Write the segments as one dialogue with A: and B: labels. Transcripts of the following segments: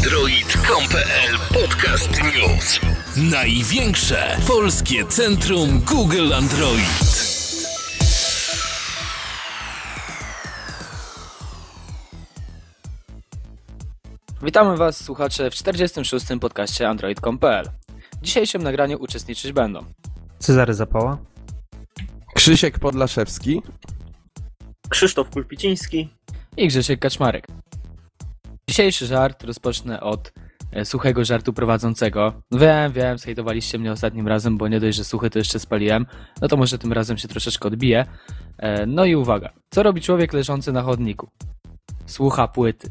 A: Android.com.pl Podcast News. Największe polskie centrum Google Android.
B: Witamy Was, słuchacze, w 46. podcaście Android.com.pl. W dzisiejszym nagraniu uczestniczyć będą
C: Cezary Zapała.
D: Krzysiek Podlaszewski.
E: Krzysztof Kulpiciński.
B: i Grzesiek Kaczmarek. Dzisiejszy żart rozpocznę od e, suchego żartu prowadzącego. Wiem, wiem, zhejtowaliście mnie ostatnim razem, bo nie dość, że suchy to jeszcze spaliłem. No to może tym razem się troszeczkę odbije. E, No i uwaga. Co robi człowiek leżący na chodniku? Słucha płyty.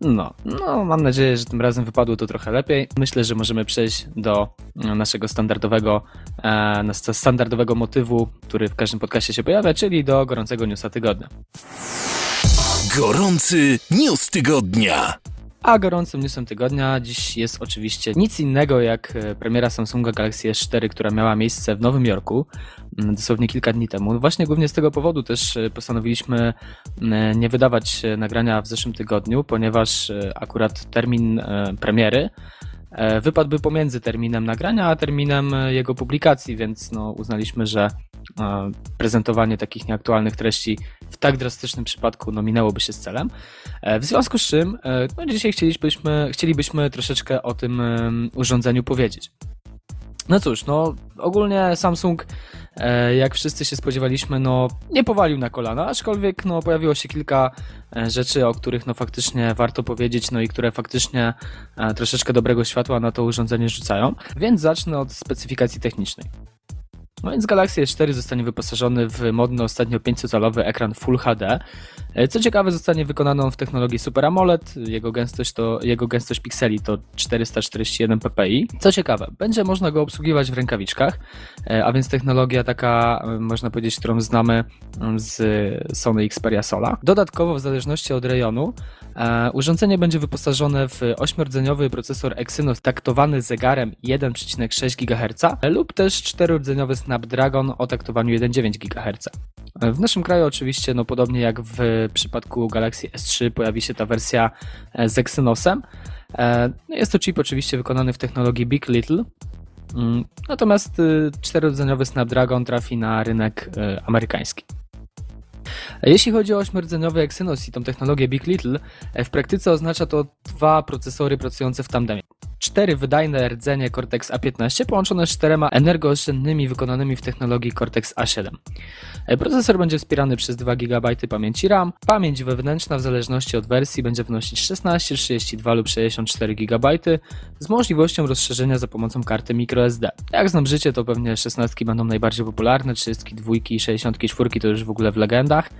B: No, no, mam nadzieję, że tym razem wypadło to trochę lepiej. Myślę, że możemy przejść do e, naszego standardowego, e, standardowego motywu, który w każdym podcaście się pojawia, czyli do gorącego newsa tygodnia.
A: Gorący news tygodnia.
B: A gorącym newsem tygodnia dziś jest oczywiście nic innego jak e, premiera Samsunga Galaxy S4, która miała miejsce w Nowym Jorku mm, dosłownie kilka dni temu. Właśnie głównie z tego powodu też e, postanowiliśmy mm, nie wydawać e, nagrania w zeszłym tygodniu, ponieważ e, akurat termin e, premiery e, wypadłby pomiędzy terminem nagrania a terminem e, jego publikacji, więc no, uznaliśmy, że e, prezentowanie takich nieaktualnych treści w tak drastycznym przypadku no, minęłoby się z celem. E, W związku z czym e, no, dzisiaj chcielibyśmy, chcielibyśmy troszeczkę o tym urządzeniu powiedzieć. No cóż, no ogólnie Samsung, e, jak wszyscy się spodziewaliśmy, no nie powalił na kolana, aczkolwiek no pojawiło się kilka rzeczy, o których no faktycznie warto powiedzieć, no i które faktycznie troszeczkę dobrego światła na to urządzenie rzucają. Więc zacznę od specyfikacji technicznej. No więc Galaxy S4 zostanie wyposażony w modny ostatnio 500-calowy ekran Full HD. E, Co ciekawe, zostanie wykonany on w technologii Super AMOLED. Jego gęstość, to, jego gęstość pikseli to 441 ppi. Co ciekawe, będzie można go obsługiwać w rękawiczkach, e, a więc technologia taka, e, można powiedzieć, którą znamy mm, z Sony Xperia Sola. Dodatkowo, w zależności od rejonu, urządzenie będzie wyposażone w 8-rdzeniowy procesor Exynos taktowany zegarem 1,6 GHz lub też 4-rdzeniowy Snapdragon o taktowaniu 1,9 GHz. W naszym kraju oczywiście, no podobnie jak w przypadku Galaxy S3 pojawi się ta wersja e, z Exynosem. E, no Jest to chip oczywiście wykonany w technologii Big Little. Mm, Natomiast y, czterodzeniowy Snapdragon trafi na rynek y, amerykański. Jeśli chodzi o 8-rdzeniowy Exynos i tą technologię Big Little, e, w praktyce oznacza to dwa procesory pracujące w tandemie. Cztery wydajne rdzenie Cortex A15 połączone z czterema energooszczędnymi wykonanymi w technologii Cortex A7. E, Procesor będzie wspierany przez 2 GB pamięci RAM. Pamięć wewnętrzna w zależności od wersji będzie wynosić 16, 32 lub 64 GB z możliwością rozszerzenia za pomocą karty microSD. Jak znam życie, to pewnie 16 będą najbardziej popularne, 32 i 64 to już w ogóle w legendach.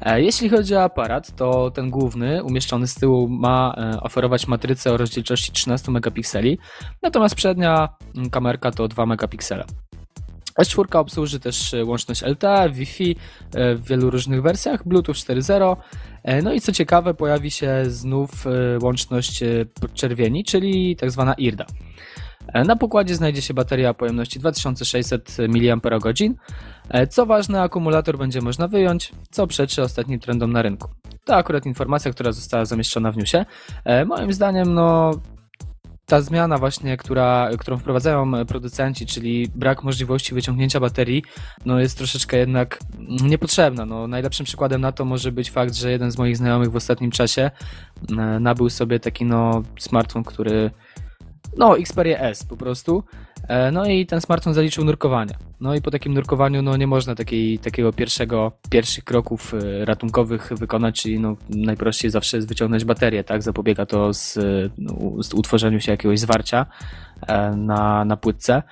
B: E, Jeśli chodzi o aparat, to ten główny, umieszczony z tyłu, ma e, oferować matrycę o rozdzielczości 13 megapikseli, natomiast przednia kamerka to 2 megapiksele. S4 obsłuży też e, łączność LTE, Wi-Fi w wielu różnych wersjach, Bluetooth 4.0. e, No i co ciekawe, pojawi się znów łączność podczerwieni, czyli tak zwana IRDA. Na pokładzie znajdzie się bateria o pojemności 2600 mAh. E, Co ważne, akumulator będzie można wyjąć, co przeczy ostatnim trendom na rynku. To akurat informacja, która została zamieszczona w newsie. E, Moim zdaniem, no, ta zmiana właśnie, która, którą wprowadzają producenci, czyli brak możliwości wyciągnięcia baterii, no jest troszeczkę jednak niepotrzebna. No, najlepszym przykładem na to może być fakt, że jeden z moich znajomych w ostatnim czasie e, nabył sobie taki no smartfon, który no Xperia S po prostu. E, No i ten smartfon zaliczył nurkowanie. No i po takim nurkowaniu no nie można takiej, takiego pierwszego, pierwszych kroków e, ratunkowych wykonać, czyli no najprościej zawsze jest wyciągnąć baterię, tak? Zapobiega to z, no, z utworzeniu się jakiegoś zwarcia e, na, na płytce.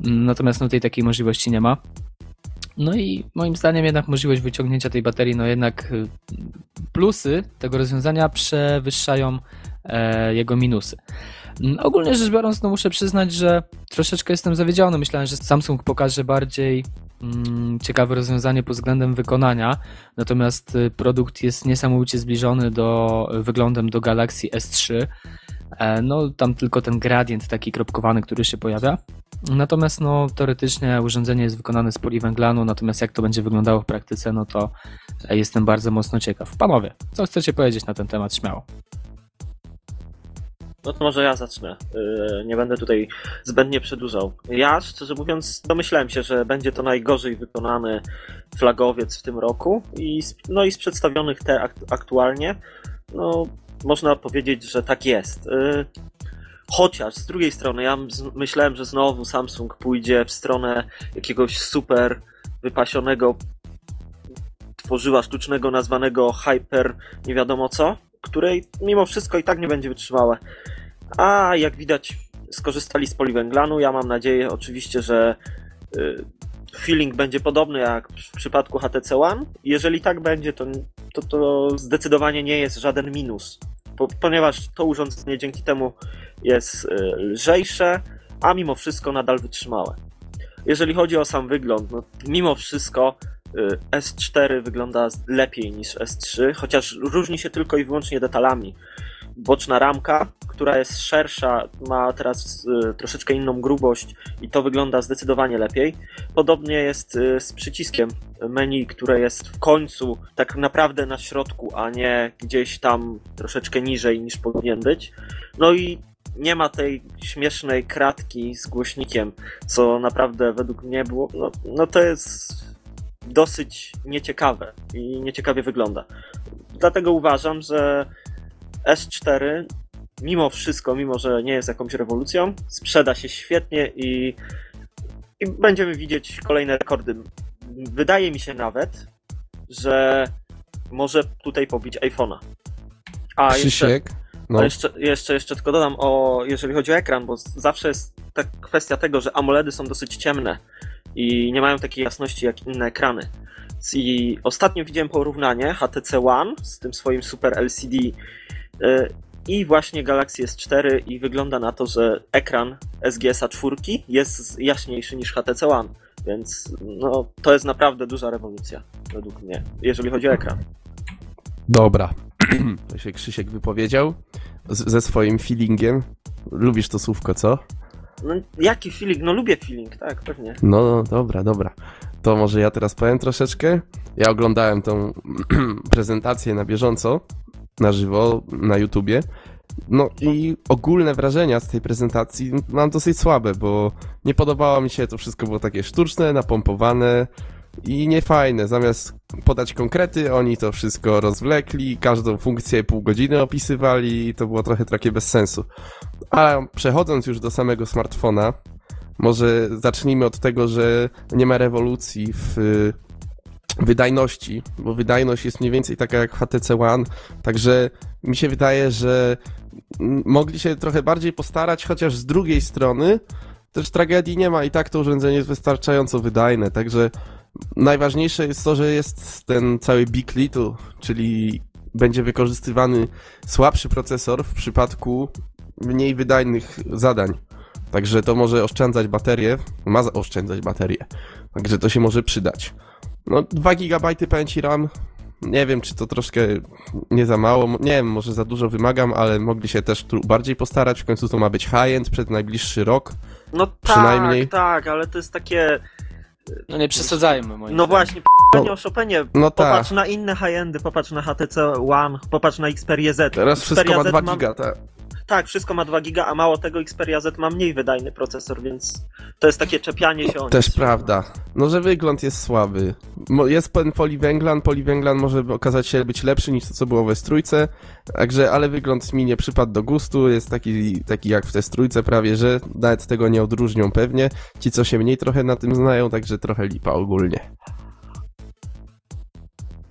B: Natomiast no tej takiej możliwości nie ma. No i moim zdaniem jednak możliwość wyciągnięcia tej baterii, no jednak plusy tego rozwiązania przewyższają jego minusy. Mm, Ogólnie rzecz biorąc, no muszę przyznać, że troszeczkę jestem zawiedziony. Myślałem, że Samsung pokaże bardziej mm, ciekawe rozwiązanie pod względem wykonania, natomiast y, produkt jest niesamowicie zbliżony do wyglądem do Galaxy S3. E, No, tam tylko ten gradient taki kropkowany, który się pojawia. Natomiast no, teoretycznie urządzenie jest wykonane z poliwęglanu, natomiast jak to będzie wyglądało w praktyce, no to e, jestem bardzo mocno ciekaw. Panowie, co chcecie powiedzieć na ten temat śmiało?
E: No to może ja zacznę. Yy, nie będę tutaj zbędnie przedłużał. Ja, szczerze mówiąc, domyślałem się, że będzie to najgorzej wykonany flagowiec w tym roku. I no i z przedstawionych te akt- aktualnie, no można powiedzieć, że tak jest. Yy, chociaż z drugiej strony, ja myślałem, że znowu Samsung pójdzie w stronę jakiegoś super wypasionego tworzyła sztucznego nazwanego Hyper nie wiadomo co, której mimo wszystko i tak nie będzie wytrzymałe. A jak widać skorzystali z poliwęglanu. Ja mam nadzieję oczywiście, że y, feeling będzie podobny jak w przypadku HTC One. Jeżeli tak będzie, to, to, to zdecydowanie nie jest żaden minus, po, ponieważ to urządzenie dzięki temu jest y, lżejsze, a mimo wszystko nadal wytrzymałe. Jeżeli chodzi o sam wygląd, no mimo wszystko S4 wygląda lepiej niż S3, chociaż różni się tylko i wyłącznie detalami. Boczna ramka, która jest szersza, ma teraz y, troszeczkę inną grubość i to wygląda zdecydowanie lepiej. Podobnie jest y, z przyciskiem menu, które jest w końcu tak naprawdę na środku, a nie gdzieś tam troszeczkę niżej niż powinien być. No i nie ma tej śmiesznej kratki z głośnikiem, co naprawdę według mnie było, no, no to jest dosyć nieciekawe i nieciekawie wygląda. Dlatego uważam, że S4 mimo wszystko, mimo że nie jest jakąś rewolucją, sprzeda się świetnie i, i będziemy widzieć kolejne rekordy. Wydaje mi się nawet, że może tutaj pobić iPhone'a. A jeszcze,
D: Krzysiek, no,
E: a jeszcze, jeszcze, jeszcze tylko dodam o, jeżeli chodzi o ekran, bo zawsze jest ta kwestia tego, że AMOLEDy są dosyć ciemne i nie mają takiej jasności jak inne ekrany. I ostatnio widziałem porównanie HTC One z tym swoim Super LCD y, i właśnie Galaxy S4 i wygląda na to, że ekran SGS-a 4 jest jaśniejszy niż HTC One, więc no, to jest naprawdę duża rewolucja według mnie, jeżeli chodzi o ekran.
D: dobra. to się Krzysiek wypowiedział z, ze swoim feelingiem. Lubisz to słówko, co?
E: No, jaki feeling? No lubię feeling, tak, pewnie.
D: No, no, dobra, dobra. To może ja teraz powiem troszeczkę. Ja oglądałem tą prezentację na bieżąco, na żywo, na YouTubie. No i ogólne wrażenia z tej prezentacji mam dosyć słabe, bo nie podobało mi się, to wszystko było takie sztuczne, napompowane i niefajne. Zamiast podać konkrety, oni to wszystko rozwlekli, każdą funkcję pół godziny opisywali i to było trochę takie bez sensu. A przechodząc już do samego smartfona, może zacznijmy od tego, że nie ma rewolucji w y, wydajności, bo wydajność jest mniej więcej taka jak HTC One, także mi się wydaje, że mogli się trochę bardziej postarać, chociaż z drugiej strony też tragedii nie ma i tak to urządzenie jest wystarczająco wydajne, także najważniejsze jest to, że jest ten cały Big Little, czyli będzie wykorzystywany słabszy procesor w przypadku mniej wydajnych zadań. Także to może oszczędzać baterię, ma za- oszczędzać baterię. Także to się może przydać. No 2 GB pamięci RAM. Nie wiem, czy to troszkę nie za mało. Nie wiem, może za dużo wymagam, ale mogli się też tu bardziej postarać. W końcu to ma być high-end przed najbliższy rok.
E: No
D: Przynajmniej-
E: tak, tak, ale to jest takie.
B: No nie przesadzajmy, moim
E: No właśnie,
D: No.
E: p***nie o Chopinie.
D: No
E: Popatrz
D: tak.
E: na inne high-endy, popatrz na HTC One, popatrz na Xperia Z.
D: Teraz wszystko
E: Xperia
D: ma
E: Z
D: 2
E: ma-
D: giga, tak.
E: Tak, wszystko ma 2 giga, a mało tego Xperia Z ma mniej wydajny procesor, więc to jest takie czepianie się o
D: Też
E: nic.
D: prawda. No, że wygląd jest słaby. Jest ten poliwęglan, poliwęglan może okazać się być lepszy niż to, co było we strójce, także, ale wygląd mi nie przypadł do gustu, jest taki, taki jak w tej strójce prawie, że nawet tego nie odróżnią pewnie. Ci, co się mniej trochę na tym znają, także trochę lipa ogólnie.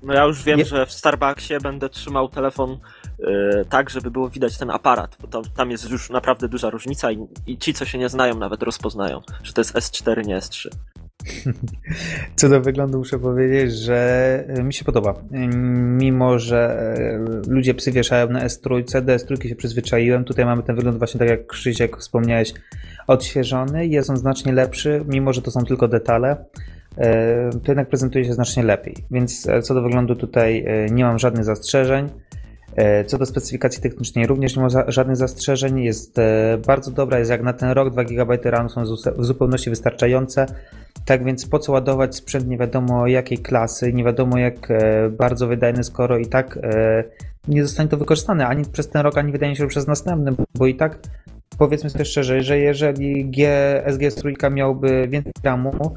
E: No ja już wiem,
C: Nie-
E: że w Starbucksie będę trzymał telefon tak, żeby było widać ten aparat, bo to, tam jest już naprawdę duża różnica i, i ci, co się nie znają, nawet rozpoznają, że to jest S4, nie S3.
C: Co do wyglądu muszę powiedzieć, że e, mi się podoba. Mimo, że e, ludzie psy wieszają na S3, do S3 się przyzwyczaiłem. Tutaj mamy ten wygląd właśnie tak jak Krzysiek wspomniałeś, odświeżony. Jest on znacznie lepszy, mimo że to są tylko detale. e, To jednak prezentuje się znacznie lepiej. Więc e, co do wyglądu tutaj e, nie mam żadnych zastrzeżeń. E, Co do specyfikacji technicznej, również nie ma żadnych zastrzeżeń. Jest e, bardzo dobra, jest jak na ten rok. 2 GB RAM są w zupełności wystarczające. Tak więc po co ładować sprzęt nie wiadomo jakiej klasy, nie wiadomo jak e, bardzo wydajny, skoro i tak nie zostanie to wykorzystane ani przez ten rok, ani wydaje mi się, przez następny, bo i tak powiedzmy sobie szczerze, że jeżeli GSG trójka miałby więcej RAMu,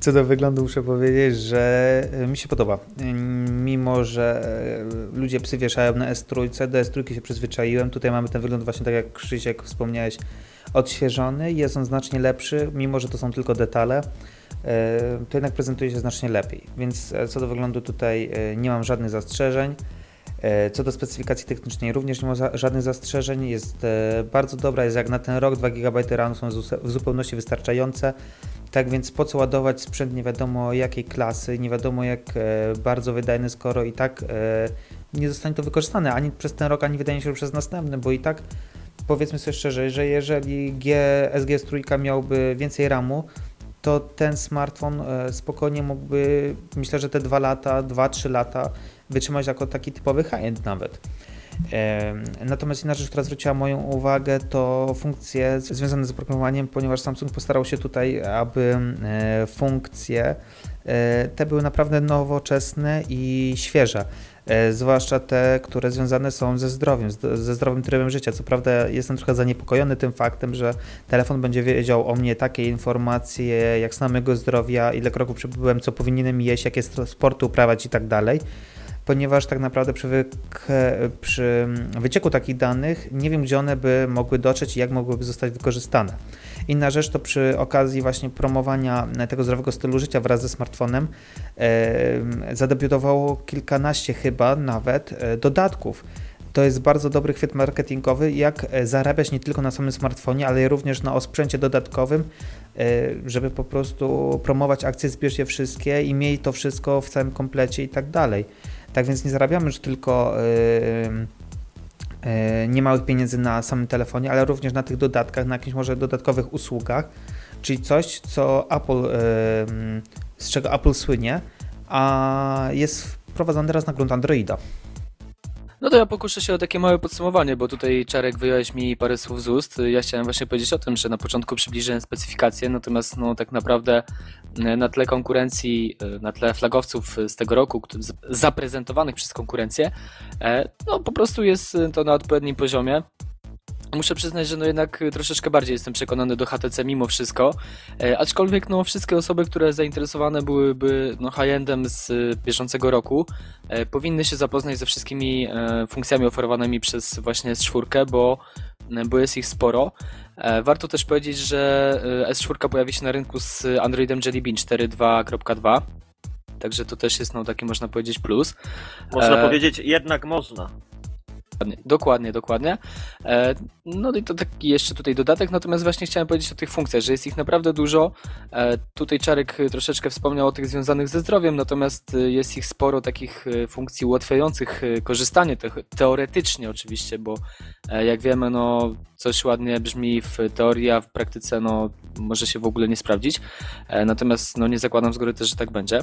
C: co do wyglądu muszę powiedzieć, że e, mi się podoba. Mimo, że e, ludzie psy wieszają na S3, do S3 się przyzwyczaiłem. Tutaj mamy ten wygląd właśnie tak jak Krzysiek wspomniałeś, odświeżony. Jest on znacznie lepszy, mimo że to są tylko detale. e, To jednak prezentuje się znacznie lepiej. Więc co do wyglądu tutaj nie mam żadnych zastrzeżeń. Co do specyfikacji technicznej, również nie ma żadnych zastrzeżeń. Jest bardzo dobra, jest jak na ten rok. 2 GB RAM są w zupełności wystarczające. Tak więc po co ładować sprzęt nie wiadomo jakiej klasy, nie wiadomo jak e, bardzo wydajny, skoro i tak e, nie zostanie to wykorzystane ani przez ten rok, ani wydaje się, przez następny, bo i tak powiedzmy sobie szczerze, że jeżeli GSG trójka miałby więcej RAMu, to ten smartfon e, spokojnie mógłby, myślę, że te 2 lata, 2-3 lata wytrzymać jako taki typowy high-end nawet. Natomiast inna rzecz, która zwróciła moją uwagę, to funkcje związane z oprogramowaniem, ponieważ Samsung postarał się tutaj, aby funkcje e, te były naprawdę nowoczesne i świeże. E, Zwłaszcza te, które związane są ze zdrowiem, ze zdrowym trybem życia. Co prawda jestem trochę zaniepokojony tym faktem, że telefon będzie wiedział o mnie takie informacje jak stan mojego zdrowia, ile kroków przebyłem, co powinienem jeść, jakie sporty uprawiać i tak dalej ponieważ tak naprawdę przy, wy, przy wycieku takich danych nie wiem, gdzie one by mogły dotrzeć i jak mogłyby zostać wykorzystane. Inna rzecz to przy okazji właśnie promowania tego zdrowego stylu życia wraz ze smartfonem e, zadebiutowało kilkanaście chyba nawet e, dodatków. To jest bardzo dobry chwyt marketingowy, jak e, zarabiać nie tylko na samym smartfonie, ale również na osprzęcie dodatkowym, e, żeby po prostu promować akcje Zbierz je wszystkie i miej to wszystko w całym komplecie i tak dalej. Tak więc nie zarabiamy już tylko yy, yy, niemałych pieniędzy na samym telefonie, ale również na tych dodatkach, na jakichś może dodatkowych usługach, czyli coś, co Apple, yy, z czego Apple słynie, a jest wprowadzone teraz na grunt Androida.
B: No to ja pokuszę się o takie małe podsumowanie, bo tutaj Czarek wyjąłeś mi parę słów z ust. Ja chciałem właśnie powiedzieć o tym, że na początku przybliżyłem specyfikację, natomiast no tak naprawdę na tle konkurencji, e, na tle flagowców z tego roku, zaprezentowanych przez konkurencję, e, no po prostu jest to na odpowiednim poziomie. Muszę przyznać, że no jednak troszeczkę bardziej jestem przekonany do HTC mimo wszystko, e, aczkolwiek no wszystkie osoby, które zainteresowane byłyby no high-endem z e, bieżącego roku, e, powinny się zapoznać ze wszystkimi e, funkcjami oferowanymi przez właśnie S4, bo, e, bo jest ich sporo. E, Warto też powiedzieć, że e, S4 pojawi się na rynku z Androidem Jelly Bean 4.2.2, także to też jest no taki można powiedzieć plus.
E: Można
B: E,
E: powiedzieć, jednak można.
B: Dokładnie, dokładnie. E, No i to taki jeszcze tutaj dodatek, natomiast właśnie chciałem powiedzieć o tych funkcjach, że jest ich naprawdę dużo. E, Tutaj Czarek troszeczkę wspomniał o tych związanych ze zdrowiem, natomiast e, jest ich sporo takich funkcji ułatwiających korzystanie, te- teoretycznie oczywiście, bo jak wiemy, no coś ładnie brzmi w teorii, a w praktyce no może się w ogóle nie sprawdzić. Natomiast no nie zakładam z góry też, że tak będzie.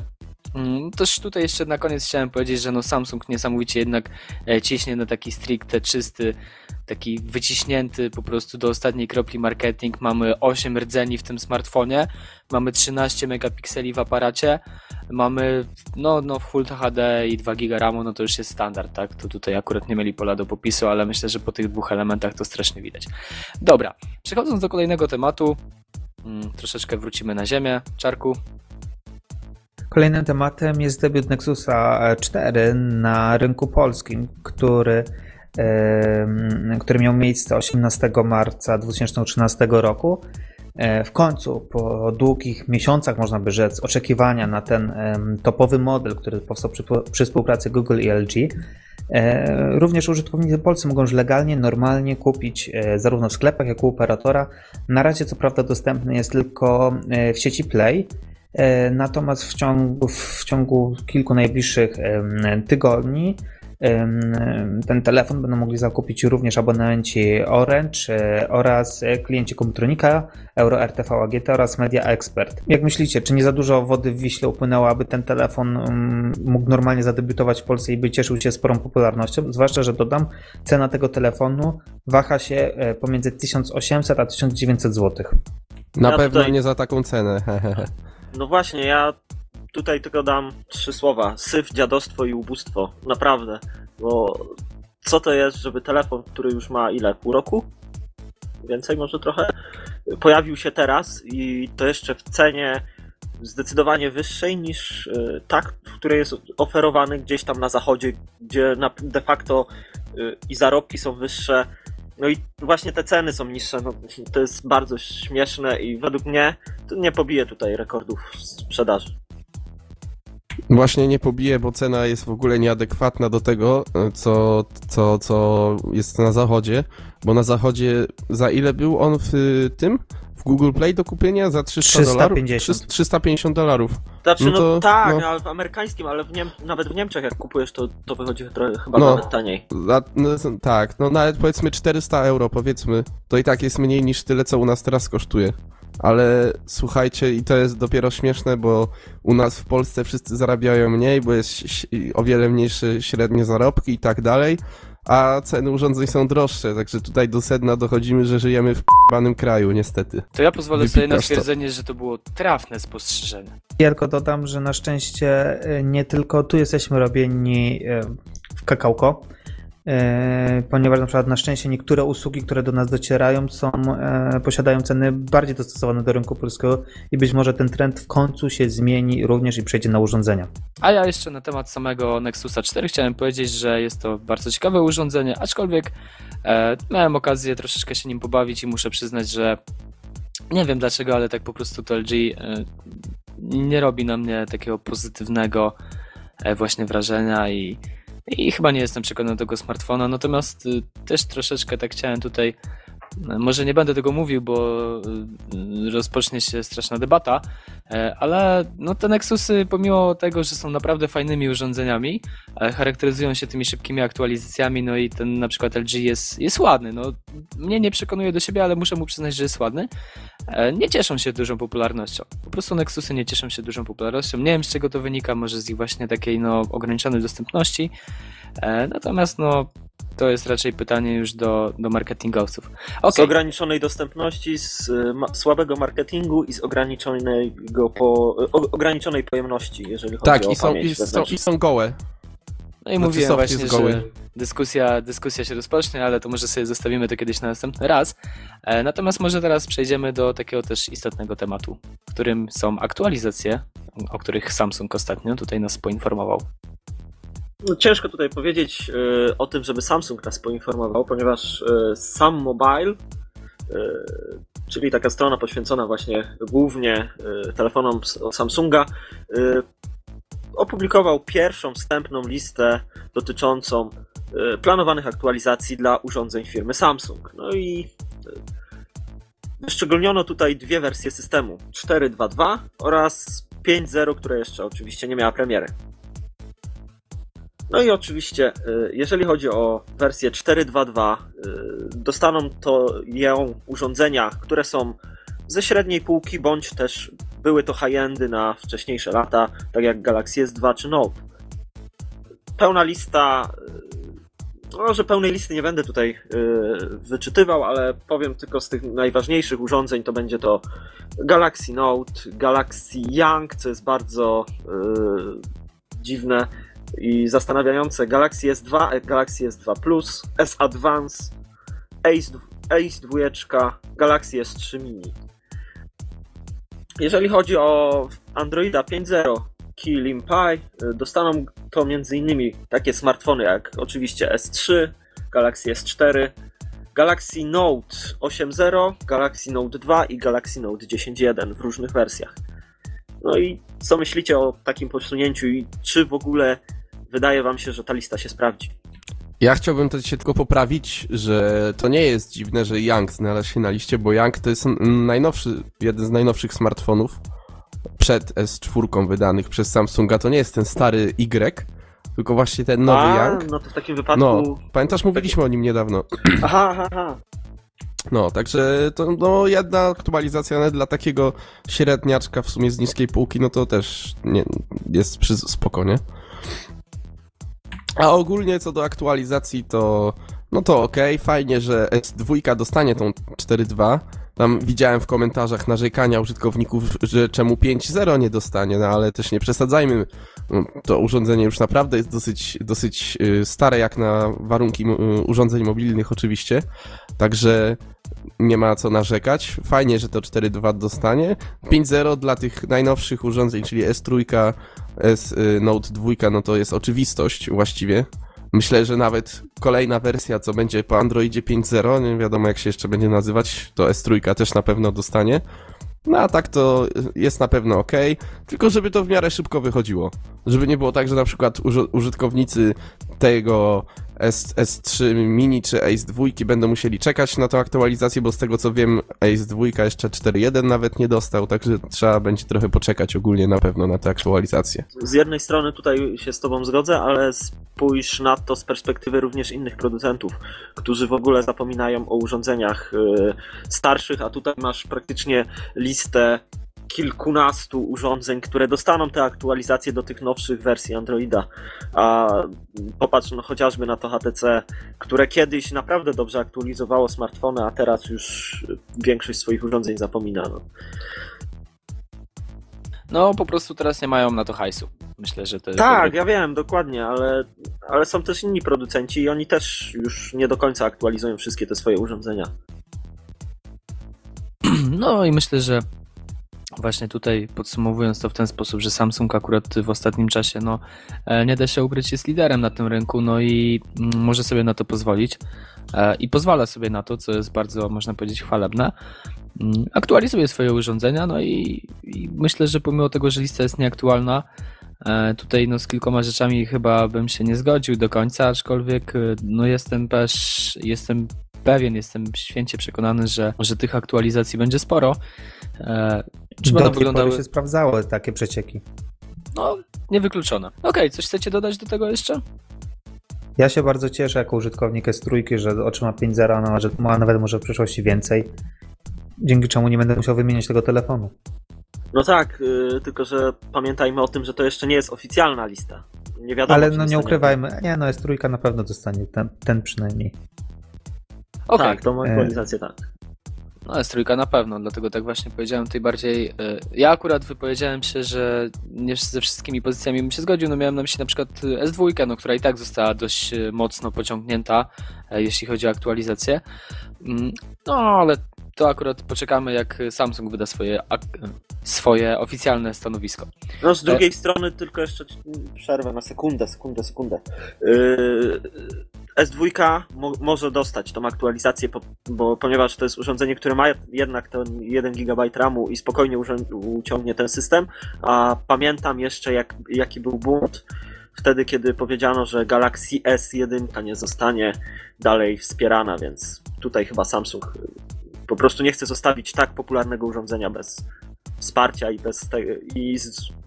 B: Mm, Też tutaj jeszcze na koniec chciałem powiedzieć, że no Samsung niesamowicie jednak e, ciśnie na taki stricte czysty, taki wyciśnięty po prostu do ostatniej kropli marketing. Mamy 8 rdzeni w tym smartfonie, mamy 13 megapikseli w aparacie, mamy no, no w Full HD i 2 GB RAMu, no to już jest standard, tak? To tutaj akurat nie mieli pola do popisu, ale myślę, że po tych dwóch elementach to strasznie widać. Dobra, przechodząc do kolejnego tematu, mm, troszeczkę wrócimy na ziemię. Czarku,
C: Kolejnym tematem jest debiut Nexusa 4 na rynku polskim, który, który miał miejsce 18 marca 2013 roku. E, W końcu, po długich miesiącach, można by rzec, oczekiwania na ten topowy model, który powstał przy, przy współpracy Google i LG, e, również użytkownicy polscy mogą już legalnie, normalnie kupić e, zarówno w sklepach, jak i u operatora. Na razie, co prawda, dostępny jest tylko w sieci Play. E, Natomiast w ciągu, w ciągu kilku najbliższych tygodni ten telefon będą mogli zakupić również abonenci Orange oraz klienci Komputronika, Euro RTV AGT oraz Media Expert. Jak myślicie, czy nie za dużo wody w Wiśle upłynęło, aby ten telefon mógł normalnie zadebiutować w Polsce i by cieszył się sporą popularnością? Zwłaszcza, że dodam, cena tego telefonu waha się e, pomiędzy 1800 a 1900 zł.
D: Na
E: Ja
D: pewno
E: tutaj-
D: nie za taką cenę.
E: No właśnie, ja tutaj tylko dam trzy słowa. Syf, dziadostwo i ubóstwo. Naprawdę. Bo co to jest, żeby telefon, który już ma ile? Pół roku? Więcej może trochę? Pojawił się teraz i to jeszcze w cenie zdecydowanie wyższej niż y, tak, w której jest oferowany gdzieś tam na zachodzie, gdzie de facto y, i zarobki są wyższe. No i właśnie te ceny są niższe. No, to jest bardzo śmieszne i według mnie nie pobije tutaj rekordów sprzedaży.
D: Właśnie nie pobije, bo cena jest w ogóle nieadekwatna do tego, e, co, co, co jest na zachodzie. Bo na zachodzie za ile był on w tym? W Google Play do kupienia? Za 300 dolarów?
C: 350.
D: 300 350 dolarów.
E: Znaczy,
D: No
E: no,
D: to-
E: tak,
D: no.
E: no. ale w amerykańskim, ale w Niem- nawet w Niemczech jak kupujesz, to, to wychodzi trochę chyba
D: No.
E: nawet taniej.
D: Za, no, tak, no nawet powiedzmy 400 euro, powiedzmy, to i tak jest mniej niż tyle, co u nas teraz kosztuje. Ale słuchajcie, i to jest dopiero śmieszne, bo u nas w Polsce wszyscy zarabiają mniej, bo jest o wiele mniejsze średnie zarobki i tak dalej, a ceny urządzeń są droższe, także tutaj do sedna dochodzimy, że żyjemy w p***banym kraju, niestety.
B: To ja pozwolę sobie na
D: Wypikasz to.
B: stwierdzenie, że to było trafne spostrzeżenie.
C: Ja tylko dodam, że na szczęście e, nie tylko tu jesteśmy robieni e, w kakałko, ponieważ na przykład na szczęście niektóre usługi, które do nas docierają, są, e, posiadają ceny bardziej dostosowane do rynku polskiego i być może ten trend w końcu się zmieni również i przejdzie na urządzenia.
B: A ja jeszcze na temat samego Nexusa 4 chciałem powiedzieć, że jest to bardzo ciekawe urządzenie, aczkolwiek e, miałem okazję troszeczkę się nim pobawić i muszę przyznać, że nie wiem dlaczego, ale tak po prostu to LG e, nie robi na mnie takiego pozytywnego e, właśnie wrażenia i, i chyba nie jestem przekonany do tego smartfona, natomiast y, też troszeczkę tak chciałem tutaj może nie będę tego mówił, bo y, rozpocznie się straszna debata, E, Ale no, te Nexusy, pomimo tego, że są naprawdę fajnymi urządzeniami, e, charakteryzują się tymi szybkimi aktualizacjami, no i ten na przykład LG jest, jest ładny. No, mnie nie przekonuje do siebie, ale muszę mu przyznać, że jest ładny. E, Nie cieszą się dużą popularnością. Po prostu Nexusy nie cieszą się dużą popularnością. Nie wiem z czego to wynika, może z ich właśnie takiej no, ograniczonej dostępności. Natomiast no, to jest raczej pytanie już do, do marketingowców.
E: Z
B: Okej,
E: ograniczonej dostępności, z ma- słabego marketingu i z ograniczonego po, o, ograniczonej pojemności, jeżeli chodzi
D: Tak,
E: o
D: i są,
E: pamięć
D: i, są,
E: wewnętrzną.
D: i są gołe.
B: No i
D: Znaczy
B: mówiłem właśnie, że
D: goły.
B: dyskusja, dyskusja się rozpocznie, ale to może sobie zostawimy to kiedyś na następny raz. E, Natomiast może teraz przejdziemy do takiego też istotnego tematu, którym są aktualizacje, o których Samsung ostatnio tutaj nas poinformował.
E: No, ciężko tutaj powiedzieć y, o tym, żeby Samsung nas poinformował, ponieważ y, Sam Mobile, y, czyli taka strona poświęcona właśnie głównie telefonom Samsunga, opublikował pierwszą wstępną listę dotyczącą planowanych aktualizacji dla urządzeń firmy Samsung. No i wyszczególniono tutaj dwie wersje systemu: 4.2.2 oraz 5.0, która jeszcze oczywiście nie miała premiery. No i oczywiście, y, jeżeli chodzi o wersję 4.2.2, y, dostaną to ją urządzenia, które są ze średniej półki, bądź też były to high-endy na wcześniejsze lata, tak jak Galaxy S2 czy Note. Pełna lista, y, no, że pełnej listy nie będę tutaj wyczytywał, ale powiem tylko z tych najważniejszych urządzeń to będzie to Galaxy Note, Galaxy Young, co jest bardzo dziwne, i zastanawiające Galaxy S2, Galaxy S2 Plus, S Advance, Ace, Ace 2, Galaxy S3 Mini. Jeżeli chodzi o Androida 5.0 Key Limpai, dostaną to m.in. takie smartfony jak oczywiście S3, Galaxy S4, Galaxy Note 8.0, Galaxy Note 2 i Galaxy Note 10.1 w różnych wersjach. No i co myślicie o takim posunięciu i czy w ogóle wydaje wam się, że ta lista się sprawdzi?
D: Ja chciałbym to się tylko poprawić, że to nie jest dziwne, że Young znalazł się na liście, bo Young to jest najnowszy, jeden z najnowszych smartfonów przed S4 wydanych przez Samsunga. To nie jest ten stary Y, tylko właśnie ten nowy
E: A,
D: Young.
E: no to w takim wypadku...
D: No, pamiętasz, mówiliśmy o nim niedawno.
E: Aha, aha, aha.
D: No, także to no, jedna aktualizacja ale dla takiego średniaczka w sumie z niskiej półki, no to też nie, jest przy spokojnie. A ogólnie co do aktualizacji to no to okej, fajnie, że S2 dostanie tą 4.2. Tam widziałem w komentarzach narzekania użytkowników, że czemu 5.0 nie dostanie, no ale też nie przesadzajmy. No, To urządzenie już naprawdę jest dosyć, dosyć y, stare jak na warunki y, urządzeń mobilnych oczywiście. Także nie ma co narzekać. Fajnie, że to 4.2 dostanie. 5.0 dla tych najnowszych urządzeń, czyli S3, S y, Note 2, no to jest oczywistość właściwie. Myślę, że nawet kolejna wersja, co będzie po Androidzie 5.0, nie wiadomo jak się jeszcze będzie nazywać, to S3 też na pewno dostanie. No a tak to jest na pewno ok, tylko żeby to w miarę szybko wychodziło. Żeby nie było tak, że na przykład uży- użytkownicy tego S, S3 Mini czy Ace 2 będą musieli czekać na tą aktualizację, bo z tego co wiem Ace 2 jeszcze 4.1 nawet nie dostał, także trzeba będzie trochę poczekać ogólnie na pewno na tę aktualizację.
E: Z jednej strony tutaj się z tobą zgodzę, ale spójrz na to z perspektywy również innych producentów, którzy w ogóle zapominają o urządzeniach y, starszych, a tutaj masz praktycznie listę kilkunastu urządzeń, które dostaną te aktualizacje do tych nowszych wersji Androida. A popatrz no, chociażby na to HTC, które kiedyś naprawdę dobrze aktualizowało smartfony, a teraz już większość swoich urządzeń zapomina. No.
B: No po prostu teraz nie mają na to hajsu. Myślę, że to jest
E: Tak,
B: dobry
E: ja wiem, dokładnie, ale, ale są też inni producenci i oni też już nie do końca aktualizują wszystkie te swoje urządzenia.
B: No i myślę, że właśnie tutaj podsumowując to w ten sposób, że Samsung akurat w ostatnim czasie no, e, nie da się ukryć, jest liderem na tym rynku, no i mm, może sobie na to pozwolić e, i pozwala sobie na to, co jest bardzo, można powiedzieć, chwalebne. Mm, Aktualizuje swoje urządzenia, no i, i myślę, że pomimo tego, że lista jest nieaktualna, e, tutaj no, z kilkoma rzeczami chyba bym się nie zgodził do końca, aczkolwiek no, jestem też, jestem pewien, jestem święcie przekonany, że, że tych aktualizacji będzie sporo. E, Czy będą wyglądały?
C: się sprawdzały takie przecieki.
B: No, niewykluczone. Okej, coś chcecie dodać do tego jeszcze?
C: Ja się bardzo cieszę jako użytkownik S3, że otrzyma 5.0, a może- a nawet może w przyszłości więcej. Dzięki czemu nie będę musiał wymieniać tego telefonu.
E: No tak, y, tylko że pamiętajmy o tym, że to jeszcze nie jest oficjalna lista. Nie wiadomo.
C: Ale no nie ukrywajmy, nie no S3 na pewno dostanie, ten, ten przynajmniej.
B: Okej,
E: Tak, tą aktualizację tak.
B: no jest trójka na pewno, dlatego tak właśnie powiedziałem tutaj bardziej. e, Ja akurat wypowiedziałem się, że nie ze wszystkimi pozycjami bym się zgodził, no miałem na myśli na przykład e, S2, no, która i tak została dość e, mocno pociągnięta, e, jeśli chodzi o aktualizację. Mm, No, ale to akurat poczekamy, jak Samsung wyda swoje, ak- swoje oficjalne stanowisko.
E: No z drugiej strony tylko jeszcze przerwę na sekundę, sekundę, sekundę. Yy, S2 mo- może dostać tą aktualizację, bo ponieważ to jest urządzenie, które ma jednak ten 1 GB RAMu i spokojnie uciągnie ten system, a pamiętam jeszcze jak, jaki był bunt wtedy, kiedy powiedziano, że Galaxy S1 nie zostanie dalej wspierana, więc tutaj chyba Samsung y, po prostu nie chce zostawić tak popularnego urządzenia bez wsparcia i bez te, i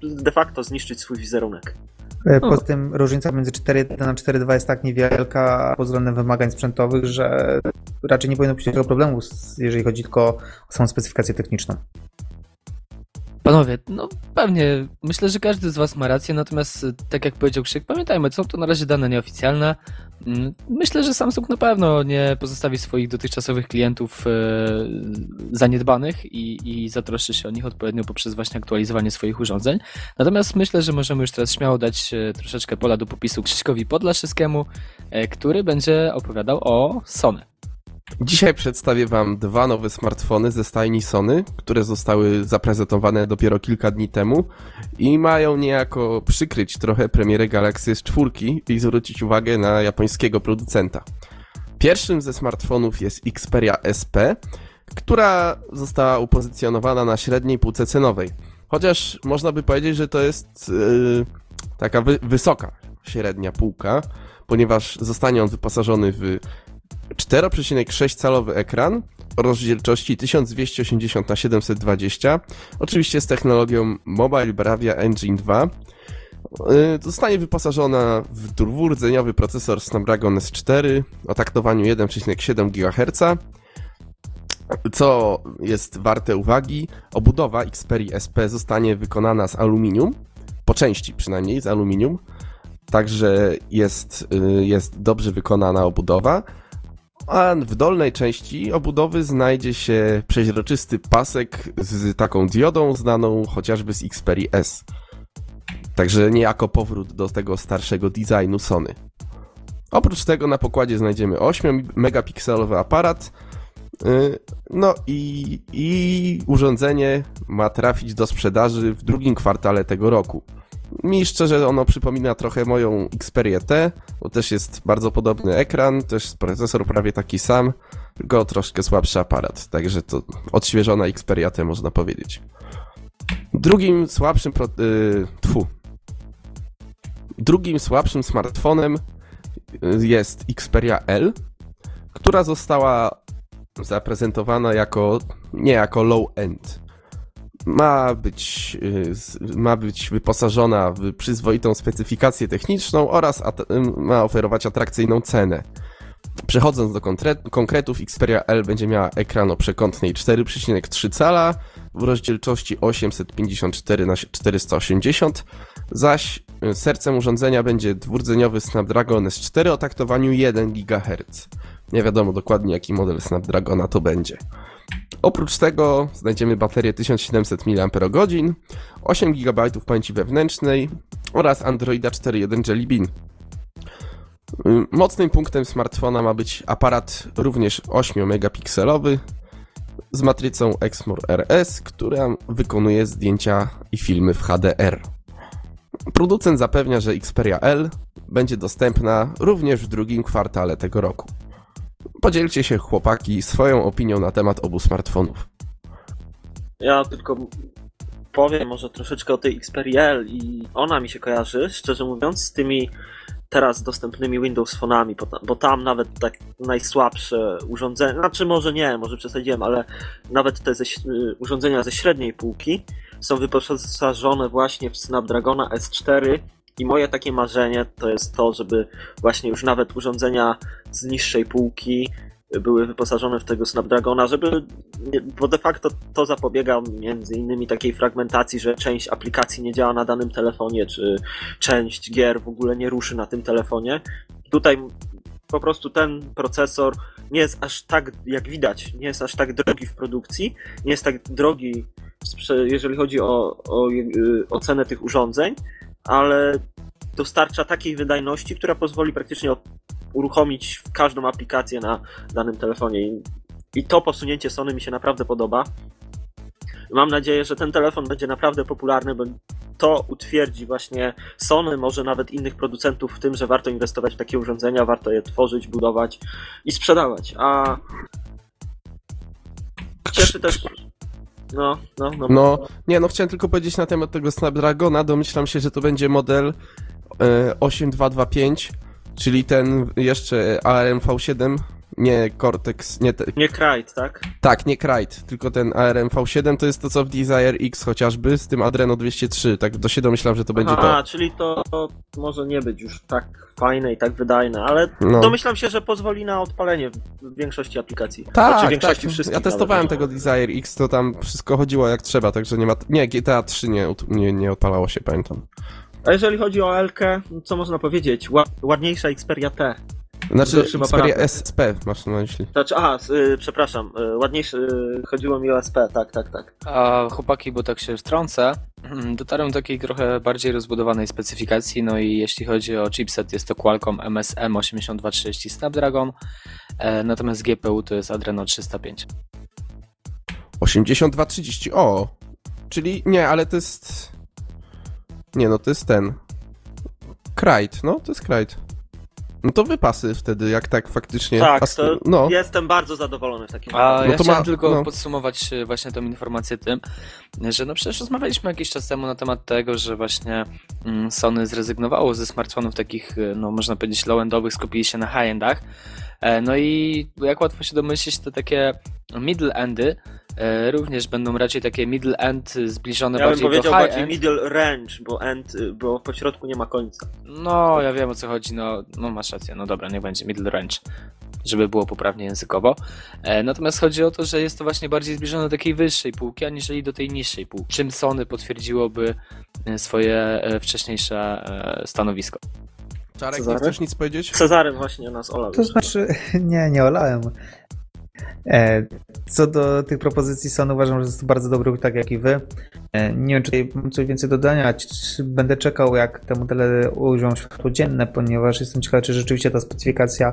E: de facto zniszczyć swój wizerunek.
C: E. Poza tym różnica między 4.1 a 4.2 jest tak niewielka pod względem wymagań sprzętowych, że raczej nie powinno być tego problemu, jeżeli chodzi tylko o samą specyfikację techniczną.
B: Panowie, no pewnie, myślę, że każdy z Was ma rację, natomiast e, tak jak powiedział Krzyk, pamiętajmy, są to na razie dane nieoficjalne. Mm, Myślę, że Samsung na pewno nie pozostawi swoich dotychczasowych klientów e, zaniedbanych i, i zatroszczy się o nich odpowiednio poprzez właśnie aktualizowanie swoich urządzeń. Natomiast myślę, że możemy już teraz śmiało dać e, troszeczkę pola do popisu Krzyśkowi Podlaszewskiemu, e, który będzie opowiadał o Sony.
D: Dzisiaj przedstawię Wam dwa nowe smartfony ze stajni Sony, które zostały zaprezentowane dopiero kilka dni temu i mają niejako przykryć trochę premierę Galaxy S4 i zwrócić uwagę na japońskiego producenta. Pierwszym ze smartfonów jest Xperia SP, która została upozycjonowana na średniej półce cenowej. Chociaż można by powiedzieć, że to jest yy, taka wy- wysoka średnia półka, ponieważ zostanie on wyposażony w 4,6 calowy ekran o rozdzielczości 1280 x 720, oczywiście z technologią Mobile Bravia Engine 2 Y, Zostanie wyposażona w dwurdzeniowy procesor Snapdragon S4 o taktowaniu 1,7 GHz. Co jest warte uwagi, obudowa Xperia SP zostanie wykonana z aluminium, po części przynajmniej z aluminium, także jest, y, jest dobrze wykonana obudowa. A w dolnej części obudowy znajdzie się przeźroczysty pasek z taką diodą znaną chociażby z Xperia S. Także niejako powrót do tego starszego designu Sony. Oprócz tego na pokładzie znajdziemy 8-megapikselowy aparat. yy, No i, i urządzenie ma trafić do sprzedaży w drugim kwartale tego roku. Mi szczerze ono przypomina trochę moją Xperia T, bo też jest bardzo podobny ekran, też procesor prawie taki sam, tylko troszkę słabszy aparat. Także to odświeżona Xperia T można powiedzieć. Drugim słabszym pro, yy, tfu. Drugim słabszym smartfonem y, jest Xperia L, która została zaprezentowana jako nie jako low end. Ma być, y, ma być wyposażona w przyzwoitą specyfikację techniczną oraz y, ma oferować atrakcyjną cenę. Przechodząc do konkret- konkretów, Xperia L będzie miała ekran o przekątnej 4,3 cala w rozdzielczości 854 na 480 zaś y, sercem urządzenia będzie dwurdzeniowy Snapdragon S4 o taktowaniu 1 GHz. Nie wiadomo dokładnie jaki model Snapdragona to będzie. Oprócz tego znajdziemy baterię 1700 mAh, 8 GB pamięci wewnętrznej oraz Androida 4.1 Jelly Bean. Mocnym punktem smartfona ma być aparat również 8-megapikselowy z matrycą Exmor RS, która wykonuje zdjęcia i filmy w HDR. Producent zapewnia, że Xperia L będzie dostępna również w drugim kwartale tego roku. Podzielcie się chłopaki swoją opinią na temat obu smartfonów.
E: Ja tylko powiem może troszeczkę o tej Xperia L i ona mi się kojarzy, szczerze mówiąc, z tymi teraz dostępnymi Windows Phone'ami, bo, ta- bo tam nawet tak najsłabsze urządzenia, znaczy może nie, może przesadziłem, ale nawet te ze, y, urządzenia ze średniej półki są wyposażone właśnie w Snapdragona S4 i moje takie marzenie to jest to, żeby właśnie już nawet urządzenia z niższej półki były wyposażone w tego Snapdragona, żeby, bo de facto to zapobiega między innymi takiej fragmentacji, że część aplikacji nie działa na danym telefonie, czy część gier w ogóle nie ruszy na tym telefonie. Tutaj po prostu ten procesor nie jest aż tak, jak widać, nie jest aż tak drogi w produkcji, nie jest tak drogi, jeżeli chodzi o, o y, ocenę tych urządzeń, ale dostarcza takiej wydajności, która pozwoli praktycznie uruchomić każdą aplikację na danym telefonie. I to posunięcie Sony mi się naprawdę podoba. Mam nadzieję, że ten telefon będzie naprawdę popularny, bo to utwierdzi właśnie Sony, może nawet innych producentów w tym, że warto inwestować w takie urządzenia, warto je tworzyć, budować i sprzedawać. A cieszy też. No, no, no.
D: No, nie, no chciałem tylko powiedzieć na temat tego Snapdragona. Domyślam się, że to będzie model e, 8225, czyli ten jeszcze ARM V7, nie Cortex, nie te,
E: Nie Krajt, tak?
D: tak, nie Krite, tylko ten ARM V7 to jest to co w Desire X chociażby z tym Adreno 203, tak to się domyślam, że to będzie
E: A,
D: to.
E: czyli to, to może nie być już tak fajne i tak wydajne, ale
D: No.
E: domyślam się, że pozwoli na odpalenie w większości aplikacji.
D: Tak,
E: znaczy
D: tak.
E: większości wszystkich.
D: Ja testowałem tego Desire X, to tam wszystko chodziło jak trzeba, także nie ma. Nie, GTA 3 nie, nie, nie odpalało się, pamiętam.
E: A jeżeli chodzi o Elkę, co można powiedzieć? Ła- ładniejsza Xperia T.
D: Znaczy,
E: Gorszym
D: Xperia
E: aparatem.
D: SP masz na myśli.
E: Znaczy, aha, s- y, przepraszam, y, ładniejszy, y, chodziło mi o SP, tak, tak, tak.
B: A chłopaki, bo tak się wtrącę, dotarłem do takiej trochę bardziej rozbudowanej specyfikacji, no i jeśli chodzi o chipset, jest to Qualcomm MSM 8230 Snapdragon, e, natomiast GPU to jest Adreno 305.
D: 8230, o! Czyli, nie, ale to jest... Nie, no to jest ten... Krite, no to jest Krite. No to wypasy wtedy, jak tak faktycznie...
E: Tak,
D: As-
E: to
D: no,
E: jestem bardzo zadowolony w takim
B: A
E: wypadku.
D: No
B: ja
D: to
B: chciałem
D: ma-
B: tylko
D: no.
B: podsumować e, właśnie tą informację tym, że no przecież rozmawialiśmy jakiś czas temu na temat tego, że właśnie mm, Sony zrezygnowało ze smartfonów takich, e, no można powiedzieć low-endowych, skupili się na high-endach. E, No i jak łatwo się domyślić, te takie middle-endy również będą raczej takie middle end zbliżone
E: Ja bym
B: bardziej do
E: powiedział
B: high
E: bardziej
B: end.
E: middle range, bo end, y, bo po środku nie ma końca.
B: No, ja wiem o co chodzi, no, no masz rację, no dobra, niech będzie middle range, żeby było poprawnie językowo. E, natomiast chodzi o to, że jest to właśnie bardziej zbliżone do takiej wyższej półki, aniżeli do tej niższej półki. Czym Sony potwierdziłoby e, swoje e, wcześniejsze e, stanowisko.
D: Czarek, nie
E: Cezary?
D: chcesz nic powiedzieć?
E: Cezarym właśnie nas olał.
C: To znaczy, nie, nie olałem. E, Co do tych propozycji Sony uważam, że jest to bardzo dobry, tak jak i wy. E, Nie wiem, czy mam coś więcej do dodania. Będę czekał, jak te modele ujrzą światło dzienne, ponieważ jestem ciekawy, czy rzeczywiście ta specyfikacja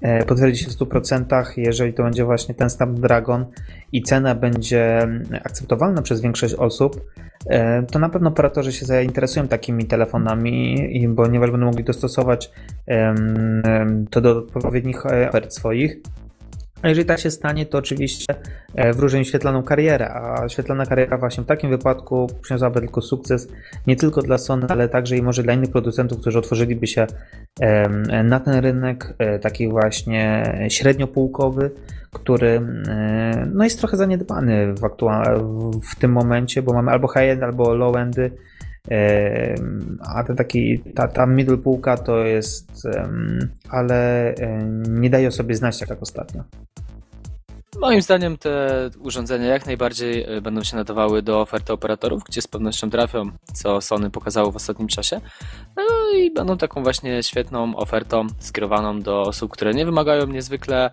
C: e, potwierdzi się w 100%, jeżeli to będzie właśnie ten Snapdragon i cena będzie mm, akceptowalna przez większość osób, to na pewno operatorzy się zainteresują takimi telefonami, ponieważ będą mogli dostosować to do odpowiednich ofert swoich. A jeżeli tak się stanie, to oczywiście e, wróżę im świetlaną karierę, a świetlana kariera właśnie w takim wypadku przyniosłaby tylko sukces nie tylko dla Sony, ale także i może dla innych producentów, którzy otworzyliby się na ten rynek, e, taki właśnie średniopółkowy, który e, no jest trochę zaniedbany w, aktua- w- tym momencie, bo mamy albo high-end, albo low-endy, a ten taki, ta, ta middle półka to jest, ale nie daje o sobie znać tak jak ostatnio.
B: Moim zdaniem te urządzenia jak najbardziej e, będą się nadawały do oferty operatorów, gdzie z pewnością trafią, co Sony pokazało w ostatnim czasie. No i będą taką właśnie świetną ofertą skierowaną do osób, które nie wymagają niezwykle,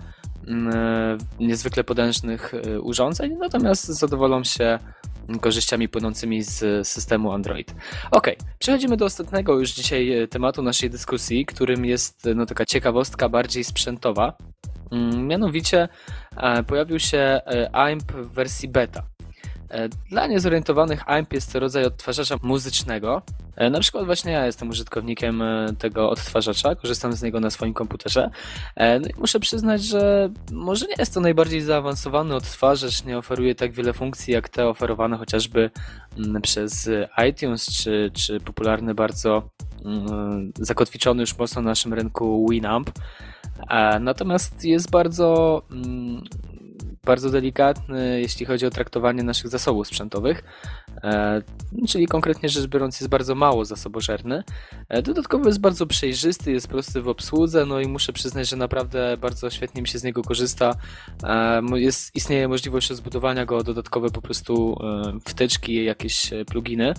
B: mm, e, niezwykle potężnych e, urządzeń, natomiast zadowolą się korzyściami płynącymi z systemu Android. Ok, przechodzimy do ostatniego już dzisiaj tematu naszej dyskusji, którym jest no, taka ciekawostka bardziej sprzętowa. Mm, Mianowicie pojawił się e, AIMP w wersji beta. E, Dla niezorientowanych AIMP jest to rodzaj odtwarzacza muzycznego. E, Na przykład właśnie ja jestem użytkownikiem e, tego odtwarzacza, korzystam z niego na swoim komputerze. E, No i muszę przyznać, że może nie jest to najbardziej zaawansowany odtwarzacz, nie oferuje tak wiele funkcji jak te oferowane chociażby mm, przez iTunes, czy, czy popularny bardzo mm, zakotwiczony już mocno na naszym rynku Winamp. E, Natomiast jest bardzo, mm, bardzo delikatny, jeśli chodzi o traktowanie naszych zasobów sprzętowych, e, czyli konkretnie rzecz biorąc jest bardzo mało zasobożerny. E, Dodatkowo jest bardzo przejrzysty, jest prosty w obsłudze, no i muszę przyznać, że naprawdę bardzo świetnie mi się z niego korzysta. E, Jest, istnieje możliwość rozbudowania go o dodatkowe po prostu wtyczki, jakieś pluginy.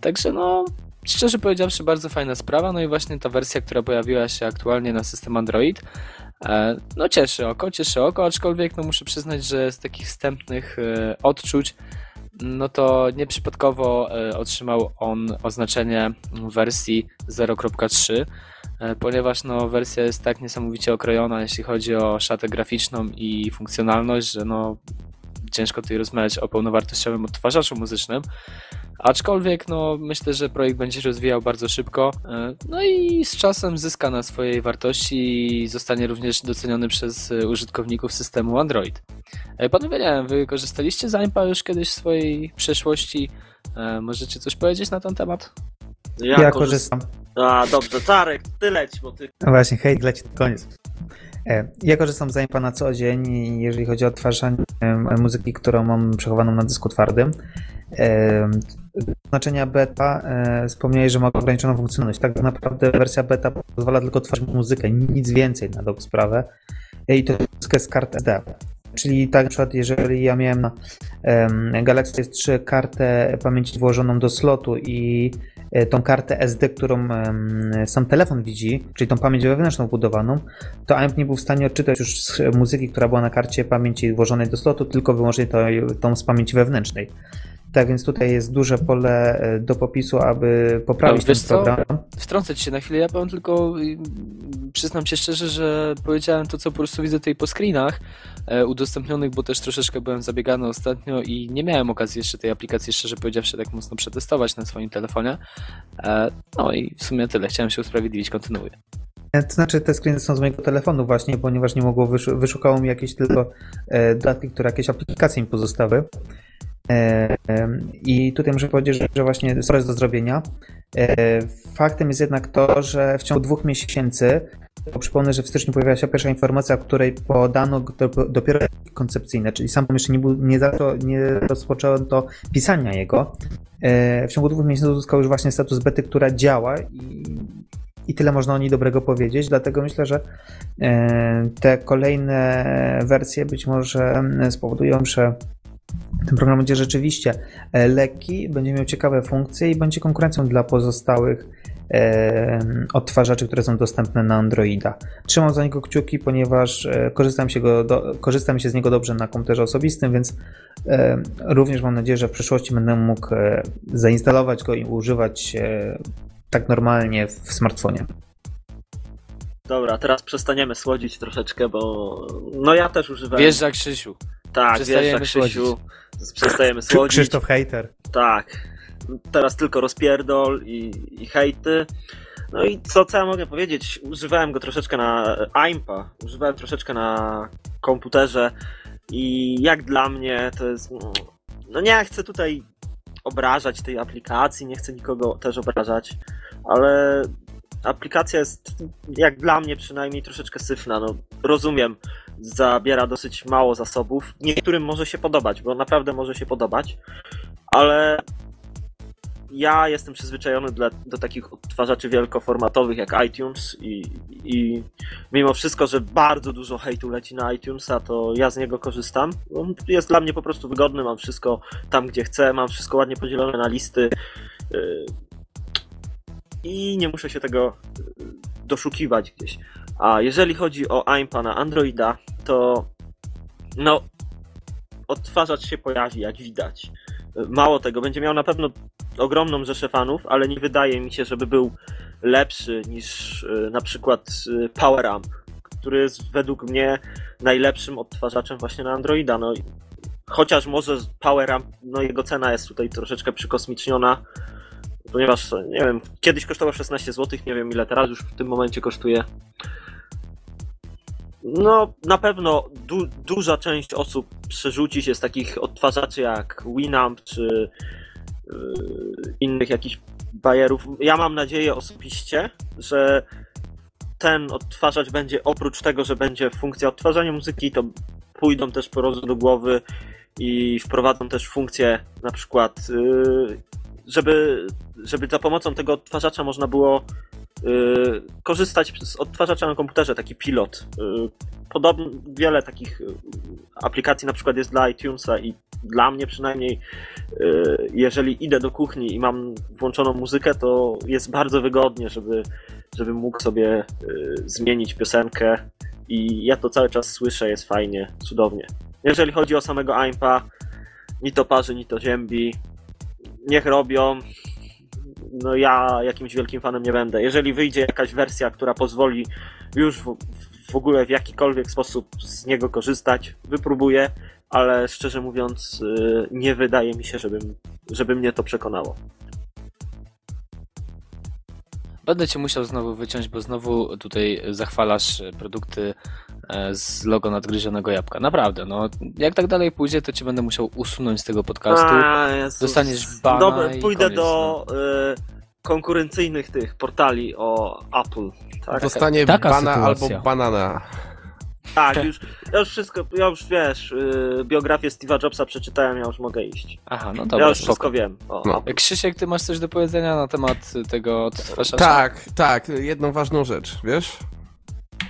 B: Także no, szczerze powiedziawszy, bardzo fajna sprawa. No i właśnie ta wersja, która pojawiła się aktualnie na system Android, no cieszy oko, cieszy oko, aczkolwiek no muszę przyznać, że z takich wstępnych e, odczuć, no to nieprzypadkowo e, otrzymał on oznaczenie wersji 0.3, e, ponieważ no wersja jest tak niesamowicie okrojona, jeśli chodzi o szatę graficzną i funkcjonalność, że no ciężko tutaj rozmawiać o pełnowartościowym odtwarzaczu muzycznym. Aczkolwiek no, myślę, że projekt będzie się rozwijał bardzo szybko. e, No i z czasem zyska na swojej wartości i zostanie również doceniony przez e, użytkowników systemu Android. E, Panowie, nie wiem, wy korzystaliście z AIMPA już kiedyś w swojej przeszłości? Możecie coś powiedzieć na ten temat?
E: Ja,
C: Ja
E: korzyst-
C: korzystam.
E: A, dobrze, Czarek, ty leć, bo ty...
C: No Właśnie, hej, leci koniec. E, Ja korzystam z Impa na co dzień, jeżeli chodzi o odtwarzanie muzyki, którą mam przechowaną na dysku twardym. Znaczenia beta e, wspomniałeś, że ma ograniczoną funkcjonalność. Tak naprawdę wersja beta pozwala tylko tworzyć muzykę, nic więcej na dobrą sprawę. E, I to muzykę z kart SD. Czyli tak na przykład, jeżeli ja miałem na Galaxy S3 kartę pamięci włożoną do slotu i tą kartę SD, którą sam telefon widzi, czyli tą pamięć wewnętrzną wbudowaną, to AMP nie był w stanie odczytać już muzyki, która była na karcie pamięci włożonej do slotu, tylko wyłącznie tą z pamięci wewnętrznej. Tak więc tutaj jest duże pole e, do popisu, aby poprawić
B: No,
C: ten
B: co?
C: program.
B: Wtrącę ci się na chwilę, ja powiem tylko, y, przyznam się szczerze, że powiedziałem to, co po prostu widzę tutaj po screenach e, udostępnionych, bo też troszeczkę byłem zabiegany ostatnio i nie miałem okazji jeszcze tej aplikacji, szczerze powiedziawszy, tak mocno przetestować na swoim telefonie. E, No i w sumie tyle, chciałem się usprawiedliwić, kontynuuję.
C: To znaczy te screeny są z mojego telefonu właśnie, ponieważ nie mogło, wyszu- wyszukało mi jakieś tylko dodatki, które jakieś aplikacje mi pozostały. I tutaj muszę powiedzieć, że, właśnie sporo jest do zrobienia. Faktem jest jednak to, że w ciągu dwóch miesięcy Przypomnę, że w styczniu pojawiła się pierwsza informacja, w której podano do, dopiero koncepcyjne, czyli sam jeszcze nie, nie, zaczą, nie rozpoczęto pisania jego. E, w ciągu dwóch miesięcy uzyskał już właśnie status bety, która działa i, i tyle można o niej dobrego powiedzieć, dlatego myślę, że e, te kolejne wersje być może spowodują, że ten program będzie rzeczywiście e, lekki, będzie miał ciekawe funkcje i będzie konkurencją dla pozostałych odtwarzaczy, które są dostępne na Androida. Trzymam za niego kciuki, ponieważ e, korzystam się, go do, korzystam się z niego dobrze na komputerze osobistym, więc również mam nadzieję, że w przyszłości będę mógł e, zainstalować go i używać tak normalnie w smartfonie.
E: Dobra, teraz przestaniemy słodzić troszeczkę, bo no ja też używałem.
B: Wjeżdża Krzysiu.
E: tak, wjeżdża Krzysiu. Przestajemy słodzić.
C: Krzysztof Hater.
E: Tak. Teraz tylko rozpierdol i, i hejty. No i co, co ja mogę powiedzieć? Używałem go troszeczkę na AIMPA, używałem troszeczkę na komputerze i jak dla mnie to jest... No nie chcę tutaj obrażać tej aplikacji, nie chcę nikogo też obrażać, ale aplikacja jest, jak dla mnie przynajmniej, troszeczkę syfna. No, rozumiem, zabiera dosyć mało zasobów. Niektórym może się podobać, bo naprawdę może się podobać, ale ja jestem przyzwyczajony dla, do takich odtwarzaczy wielkoformatowych jak iTunes i, i mimo wszystko, że bardzo dużo hejtu leci na iTunesa, to ja z niego korzystam. On jest dla mnie po prostu wygodny, mam wszystko tam, gdzie chcę, mam wszystko ładnie podzielone na listy yy, i nie muszę się tego yy, doszukiwać gdzieś. A jeżeli chodzi o AIMPA na Androida, to no odtwarzacz się pojawi, jak widać. Mało tego, będzie miał na pewno ogromną rzeszę fanów, ale nie wydaje mi się, żeby był lepszy niż y, na przykład y, PowerAmp, który jest według mnie najlepszym odtwarzaczem właśnie na Androida. No, chociaż może PowerAmp, no jego cena jest tutaj troszeczkę przykosmiczniona, ponieważ, nie wiem, kiedyś kosztował 16 zł, nie wiem ile teraz już w tym momencie kosztuje. No, na pewno du duża część osób przerzuci się z takich odtwarzaczy jak Winamp czy yy, innych jakichś bajerów. Ja mam nadzieję osobiście, że ten odtwarzacz będzie oprócz tego, że będzie funkcja odtwarzania muzyki, to pójdą też po do głowy i wprowadzą też funkcję na przykład, yy, żeby, żeby za pomocą tego odtwarzacza można było Yy, korzystać z odtwarzacza na komputerze, taki pilot. Yy, podobno wiele takich yy, aplikacji na przykład jest dla iTunesa i dla mnie przynajmniej, yy, jeżeli idę do kuchni i mam włączoną muzykę, to jest bardzo wygodnie, żeby, żeby mógł sobie zmienić piosenkę i ja to cały czas słyszę, jest fajnie, cudownie. Jeżeli chodzi o samego AIMPA, ni to parzy, ni to ziębi, niech robią, no ja jakimś wielkim fanem nie będę. Jeżeli wyjdzie jakaś wersja, która pozwoli już w, w ogóle w jakikolwiek sposób z niego korzystać, wypróbuję, ale szczerze mówiąc, yy, nie wydaje mi się, żebym, żeby mnie to przekonało.
B: Będę cię musiał znowu wyciąć, bo znowu tutaj zachwalasz produkty z logo nadgryzionego jabłka. Naprawdę, no. Jak tak dalej pójdzie, to cię będę musiał usunąć z tego podcastu.
E: A, Jezus.
B: Dostaniesz bana
E: Dobra,
B: i
E: pójdę
B: koniec, no.
E: do y, konkurencyjnych tych portali o Apple. Tak,
D: Dostanie
B: taka
D: bana
B: sytuacja.
D: albo banana.
E: tak już, ja już wszystko, ja już wiesz, y, biografię Steve'a Jobsa przeczytałem, ja już mogę iść.
B: Aha, no
E: ja
B: dobra,
E: już
B: spoko.
E: wszystko wiem. O,
D: No.
E: Apple.
B: Krzysiek, ty masz coś do powiedzenia na temat tego odtwarzacza?
D: Tak, tak, jedną ważną rzecz, wiesz?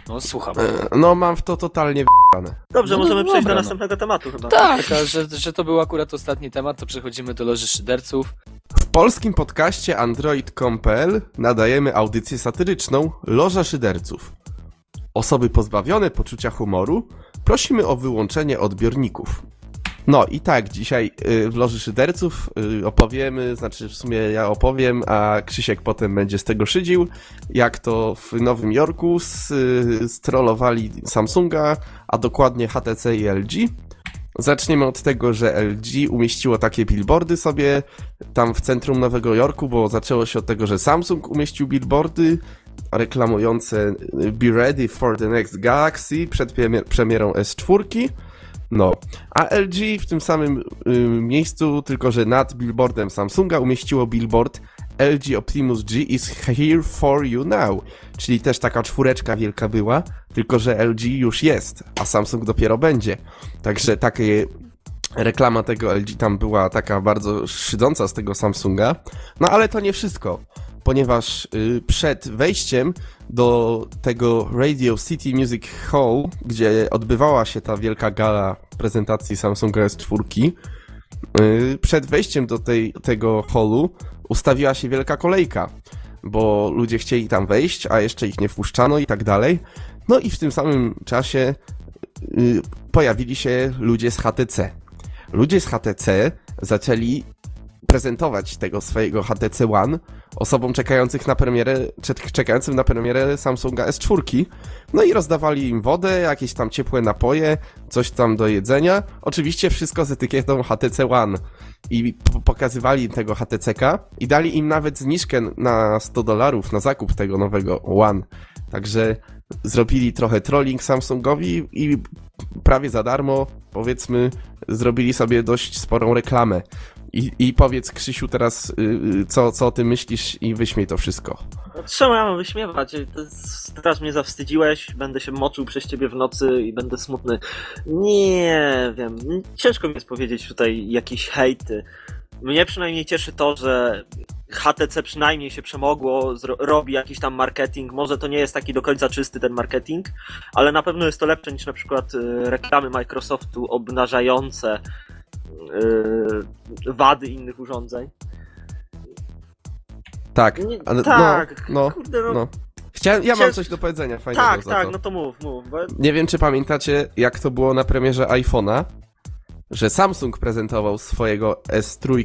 B: No słucham.
D: E, No mam w to totalnie w***ane.
E: Dobrze,
B: No
E: możemy
B: dobra,
E: przejść do
B: no.
E: następnego tematu chyba.
B: Tak, a że, że to był akurat ostatni temat, to przechodzimy do Loży Szyderców.
D: W polskim podcaście android.com.pl nadajemy audycję satyryczną Loża Szyderców. Osoby pozbawione poczucia humoru prosimy o wyłączenie odbiorników. No i tak, dzisiaj y, w Loży Szyderców y, opowiemy, znaczy w sumie ja opowiem, a Krzysiek potem będzie z tego szydził, jak to w Nowym Jorku y, strollowali Samsunga, a dokładnie HTC i LG. Zaczniemy od tego, że LG umieściło takie billboardy sobie tam w centrum Nowego Jorku, bo zaczęło się od tego, że Samsung umieścił billboardy reklamujące Be ready for the next Galaxy przed premier- premierą S4. No, a LG w tym samym y, miejscu, tylko że nad billboardem Samsunga umieściło billboard LG Optimus G is here for you now. Czyli też taka czwóreczka wielka była, tylko że LG już jest, a Samsung dopiero będzie. Także takie reklama tego LG tam była taka bardzo szydząca z tego Samsunga. No ale to nie wszystko, ponieważ y, przed wejściem do tego Radio City Music Hall, gdzie odbywała się ta wielka gala prezentacji Samsunga S4, y, przed wejściem do tej, tego hallu ustawiła się wielka kolejka, bo ludzie chcieli tam wejść, a jeszcze ich nie wpuszczano i tak dalej. No i w tym samym czasie y, pojawili się ludzie z HTC. Ludzie z HTC zaczęli prezentować tego swojego HTC One osobom czekających na premierę, czek- czekającym na premierę Samsunga S4. No i rozdawali im wodę, jakieś tam ciepłe napoje, coś tam do jedzenia. Oczywiście wszystko z etykietą HTC One. I pokazywali im tego HTC-ka i dali im nawet zniżkę na 100 dolarów na zakup tego nowego One. Także zrobili trochę trolling Samsungowi i prawie za darmo, powiedzmy, zrobili sobie dość sporą reklamę. I, i powiedz, Krzysiu, teraz, yy, co, co o tym myślisz i wyśmiej to wszystko.
E: Trzeba mam wyśmiewać. Teraz mnie zawstydziłeś, będę się moczył przez ciebie w nocy i będę smutny. Nie wiem, ciężko mi jest powiedzieć tutaj jakieś hejty. Mnie przynajmniej cieszy to, że HTC przynajmniej się przemogło, robi jakiś tam marketing. Może to nie jest taki do końca czysty ten marketing, ale na pewno jest to lepsze niż na przykład y, reklamy Microsoftu obnażające wady innych urządzeń.
D: Tak,
E: Nie,
D: ale
E: tak,
D: no, no,
E: kurde, no,
D: no. Chciałem, ja mam coś do powiedzenia fajnego
E: tak, tak,
D: to.
E: no to mów, mów. Bo...
D: Nie wiem, czy pamiętacie, jak to było na premierze iPhone'a, że Samsung prezentował swojego S3,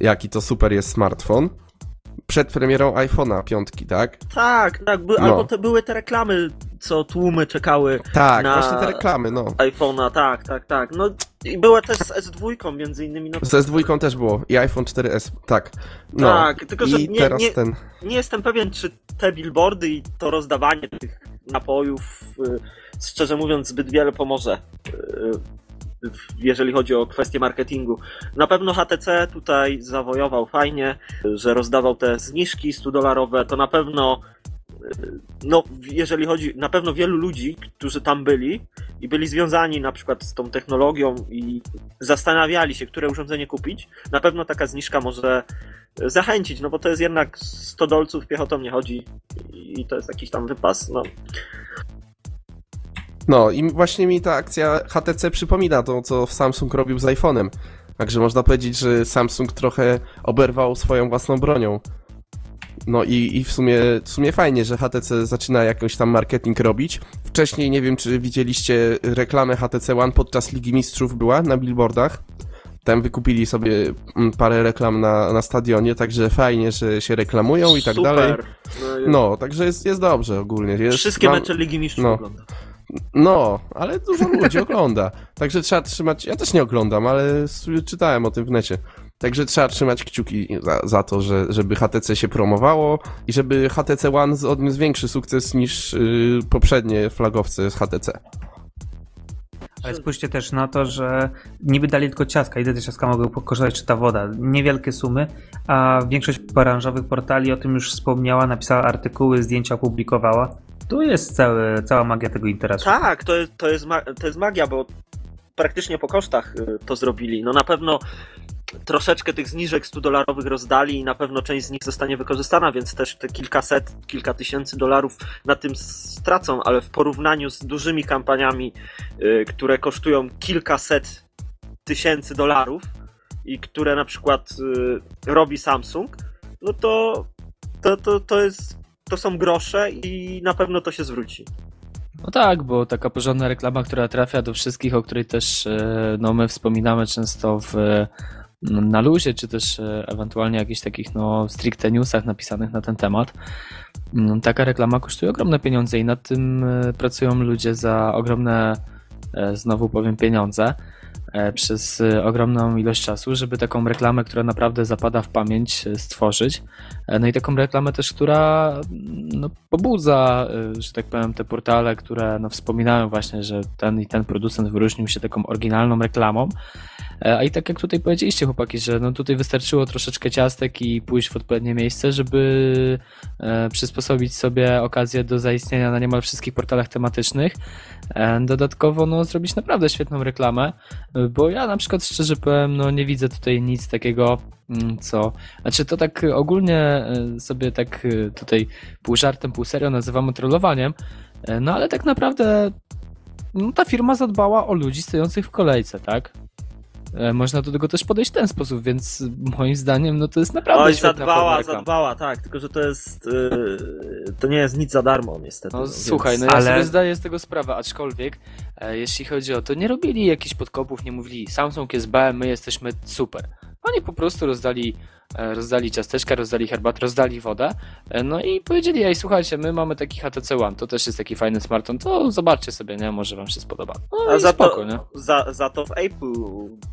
D: jaki to super jest smartfon, przed premierą iPhone'a piątki, tak?
E: Tak, tak, by,
D: No.
E: albo te, były te reklamy, co tłumy czekały
D: Tak,
E: Na-
D: właśnie te reklamy, no.
E: iPhone'a, tak, tak, tak. No i była też z S2 między innymi. No,
D: Z S2 też było i iPhone 4S, tak. No.
E: Tak, tylko że
D: I
E: nie-
D: teraz
E: nie-
D: ten.
E: Nie jestem pewien, czy te billboardy i to rozdawanie tych napojów, y, szczerze mówiąc, zbyt wiele pomoże. Jeżeli chodzi o kwestię marketingu. Na pewno HTC tutaj zawojował fajnie, że rozdawał te zniżki 100-dolarowe. To na pewno, y, no, jeżeli chodzi, na pewno wielu ludzi, którzy tam byli i byli związani na przykład z tą technologią i zastanawiali się, które urządzenie kupić, na pewno taka zniżka może zachęcić, no bo to jest jednak 100 dolców, piechotą nie chodzi i to jest jakiś tam wypas, no.
D: No i właśnie mi ta akcja HTC przypomina to, co Samsung robił z iPhone'em. Także można powiedzieć, że Samsung trochę oberwał swoją własną bronią. No i, i w, sumie, w sumie fajnie, że HTC zaczyna jakiś tam marketing robić. Wcześniej nie wiem, czy widzieliście reklamę HTC One podczas Ligi Mistrzów była na billboardach. Tam wykupili sobie mm, parę reklam na, na stadionie, także fajnie, że się reklamują i tak
E: Super.
D: dalej.
E: No,
D: No, także jest, jest dobrze ogólnie. Jest,
E: Wszystkie
D: mam-
E: mecze Ligi Mistrzów
D: no.
E: oglądam.
D: No, ale dużo ludzi ogląda. Także trzeba trzymać. Ja też nie oglądam, ale czytałem o tym w necie. Także trzeba trzymać kciuki za, za to, że, żeby HTC się promowało i żeby HTC One odniósł większy sukces niż y, poprzednie flagowce z HTC.
C: Ale spójrzcie też na to, że niby dali tylko ciastka. Ile te ciastka mogły kosztować, czy ta woda? Niewielkie sumy, a większość branżowych portali o tym już wspomniała, napisała artykuły, zdjęcia opublikowała. Tu jest cały, cała magia tego interesu.
E: Tak, to jest, to, jest to jest magia, bo praktycznie po kosztach y, to zrobili. No na pewno troszeczkę tych zniżek 100-dolarowych rozdali i na pewno część z nich zostanie wykorzystana, więc też te kilkaset, kilka tysięcy dolarów na tym stracą, ale w porównaniu z dużymi kampaniami, y, które kosztują kilkaset tysięcy dolarów i które na przykład y, robi Samsung, no to to, to, to jest to są grosze i na pewno to się zwróci.
B: No tak, bo taka porządna reklama, która trafia do wszystkich, o której też e, no, my wspominamy często w, na luzie, czy też e, ewentualnie jakichś takich no, stricte newsach napisanych na ten temat. Mm, Taka reklama kosztuje ogromne pieniądze i nad tym e, pracują ludzie za ogromne, e, znowu powiem, pieniądze. E, przez e, ogromną ilość czasu, żeby taką reklamę, która naprawdę zapada w pamięć, e, stworzyć. No i taką reklamę też, która mm, no, pobudza, że tak powiem, te portale, które no, wspominają właśnie, że ten i ten producent wyróżnił się taką oryginalną reklamą. A i tak jak tutaj powiedzieliście, chłopaki, że no tutaj wystarczyło troszeczkę ciastek i pójść w odpowiednie miejsce, żeby przysposobić sobie okazję do zaistnienia na niemal wszystkich portalach tematycznych. Dodatkowo no, zrobić naprawdę świetną reklamę, bo ja na przykład szczerze powiem, no nie widzę tutaj nic takiego, mm, co... Znaczy to tak ogólnie e, sobie tak e, tutaj pół żartem, pół serio nazywamy trollowaniem, e, no ale tak naprawdę no, ta firma zadbała o ludzi stojących w kolejce, tak? E, Można do tego też podejść w ten sposób, więc moim zdaniem no to jest naprawdę
E: Oj,
B: świetna forma
E: zadbała, zadbała, tak, tylko że to jest. Yy, to nie jest nic za darmo, niestety.
B: No
E: więc-
B: słuchaj, no ja
D: ale-
B: sobie zdaję z tego sprawę, aczkolwiek e, jeśli chodzi o to, nie robili jakichś podkopów, nie mówili Samsung jest B, my jesteśmy super. Oni po prostu rozdali, e, rozdali ciasteczka, rozdali herbatę, rozdali wodę, e, no i powiedzieli, ej słuchajcie, my mamy taki HTC One, to też jest taki fajny smartfon, to zobaczcie sobie, nie, może wam się spodoba. No
E: A za
B: spoko,
E: to,
B: nie?
E: za, za to w Apple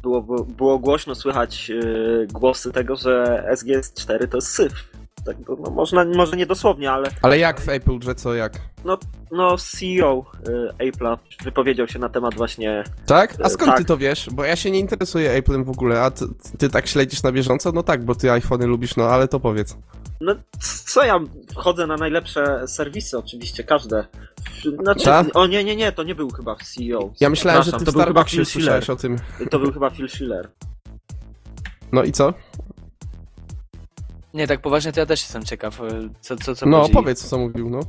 E: było, było głośno słychać yy, głosy tego, że SGS4 to jest syf. Tak, no, można, może nie dosłownie, ale
D: Ale jak w Apple, że co, jak?
E: no CEO yy, Apple'a wypowiedział się na temat właśnie
D: Tak? A skąd
E: tak.
D: ty to wiesz? Bo ja się nie interesuję Apple'em w ogóle, a ty, ty tak śledzisz na bieżąco? No tak, bo ty iPhony lubisz, no ale to powiedz.
E: No co ja wchodzę na najlepsze serwisy, oczywiście, każde. Znaczy,
D: Tak?
E: o nie, nie, nie, to nie był chyba CEO.
D: Ja myślałem, że ty w
E: to chyba
D: Starbucksie słyszałeś o tym.
E: To był chyba Phil Schiller.
D: No i co?
B: Nie, tak poważnie to ja też jestem ciekaw, e, co, co, co
D: No
B: chodzi.
D: powiedz, co mówił, no.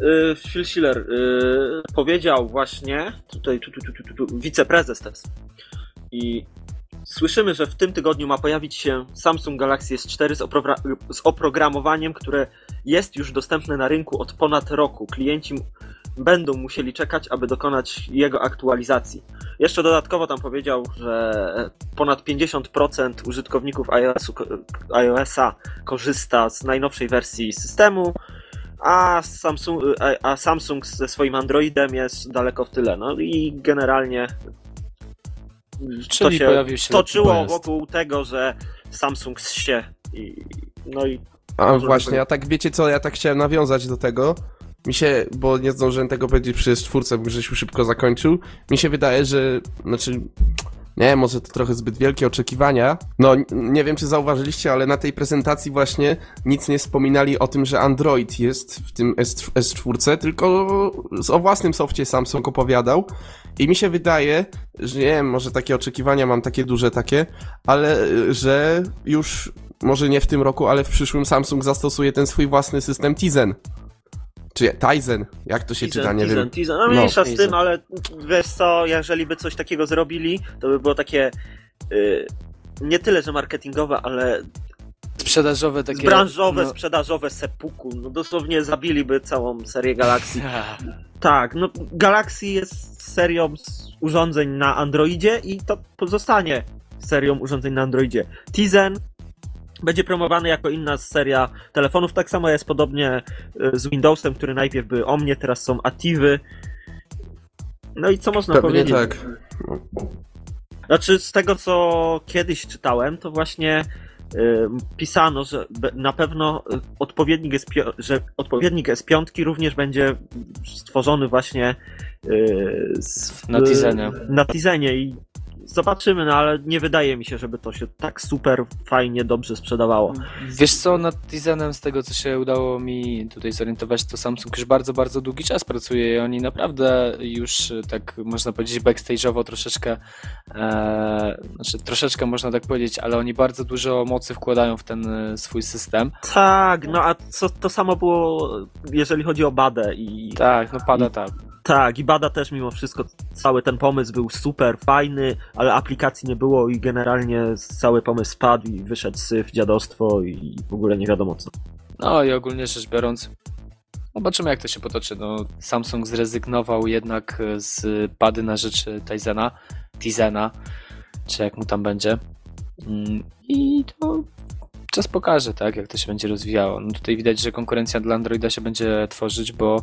E: Yy, Phil Schiller yy, powiedział właśnie, tutaj tu, tu, tu, tu, tu, tu, wiceprezes też. I słyszymy, że w tym tygodniu ma pojawić się Samsung Galaxy S4 z, z oprogramowaniem, które jest już dostępne na rynku od ponad roku. Klienci będą musieli czekać, aby dokonać jego aktualizacji. Jeszcze dodatkowo tam powiedział, że ponad 50% użytkowników iOS-u, iOS-a korzysta z najnowszej wersji systemu, a Samsung, a- Samsung ze swoim Androidem jest daleko w tyle. No i generalnie to
B: Czyli
E: się
B: pojawił się
E: toczyło wokół tego, że Samsung się i no i
D: A właśnie, a tak wiecie co, ja tak chciałem nawiązać do tego. Mi się, bo nie zdążyłem tego powiedzieć przy czwórce, bo Grzesiu szybko zakończył. Mi się wydaje, że, znaczy, nie, może to trochę zbyt wielkie oczekiwania. No, nie wiem czy zauważyliście, ale na tej prezentacji właśnie nic nie wspominali o tym, że Android jest w tym S- S4, tylko o własnym softie Samsung opowiadał. I mi się wydaje, że nie wiem, może takie oczekiwania mam takie duże takie, ale y, że już może nie w tym roku, ale w przyszłym Samsung zastosuje ten swój własny system Tizen. Czy Tizen, jak to się
E: Tizen,
D: czyta, nie
E: Tizen,
D: wiem.
E: Tizen. No
D: No,
E: mniejsza z
B: Tizen.
E: tym, ale wiesz co, jeżeli by coś takiego zrobili, to by było takie y, nie tyle, że marketingowe, ale
B: Sprzedażowe takie...
E: branżowe,
B: no-
E: sprzedażowe sepuku. No dosłownie zabiliby całą serię Galaxy. Tak, no Galaxy jest serią z urządzeń na Androidzie i to pozostanie serią urządzeń na Androidzie. Tizen będzie promowany jako inna seria telefonów. Tak samo jest podobnie y, z Windowsem, który najpierw były o mnie, teraz są Ativy. No i co można
D: Pewnie
E: powiedzieć?
D: tak.
E: Znaczy, z tego co kiedyś czytałem, to właśnie y, pisano, że na pewno y, odpowiednik, S5, że odpowiednik S5 również będzie stworzony właśnie y, z,
B: Na Tizenie.
E: Na Tizenie i zobaczymy, no ale nie wydaje mi się, żeby to się tak super fajnie, dobrze sprzedawało.
B: Wiesz co, nad Tizenem, z tego co się udało mi tutaj zorientować, to Samsung już bardzo, bardzo długi czas pracuje i oni naprawdę już e, tak można powiedzieć backstage'owo troszeczkę, e, znaczy troszeczkę można tak powiedzieć, ale oni bardzo dużo mocy wkładają w ten e, swój system.
E: Tak, no a co, to samo było, jeżeli chodzi o Badę i
B: Tak, no pada tak.
E: Tak, i Bada też mimo wszystko, cały ten pomysł był super fajny, ale aplikacji nie było i generalnie cały pomysł spadł i wyszedł syf, dziadostwo i w ogóle nie wiadomo co.
B: No i ogólnie rzecz biorąc, zobaczymy jak to się potoczy. No, Samsung zrezygnował jednak z pady na rzecz Tizena, Tizena, czy jak mu tam będzie. Mm, I to czas pokaże, tak, jak to się będzie rozwijało. No tutaj widać, że konkurencja dla Androida się będzie tworzyć, bo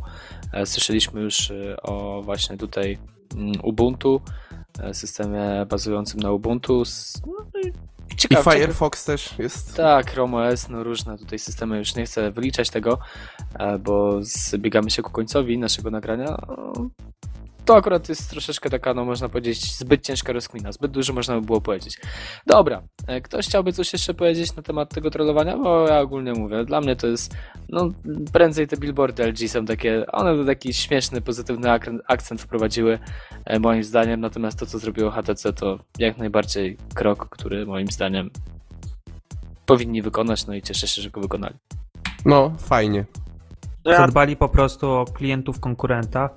B: e, słyszeliśmy już e, o właśnie tutaj mm, Ubuntu, e, systemie bazującym na Ubuntu. No, i
D: I
B: ciekawe,
D: Firefox też jest.
B: tak, Chrome OS, no różne tutaj systemy, już nie chcę wyliczać tego, bo zbiegamy się ku końcowi naszego nagrania. To akurat jest troszeczkę taka, no można powiedzieć, zbyt ciężka rozkmina, zbyt dużo można by było powiedzieć. Dobra, e, ktoś chciałby coś jeszcze powiedzieć na temat tego trollowania? Bo ja ogólnie mówię, dla mnie to jest, no prędzej te billboardy LG są takie, one to taki śmieszny, pozytywny ak- akcent wprowadziły e, moim zdaniem, natomiast to, co zrobiło HTC to jak najbardziej krok, który moim zdaniem powinni wykonać, no i cieszę się, że go wykonali.
D: No, fajnie.
C: Zadbali po prostu o klientów konkurenta,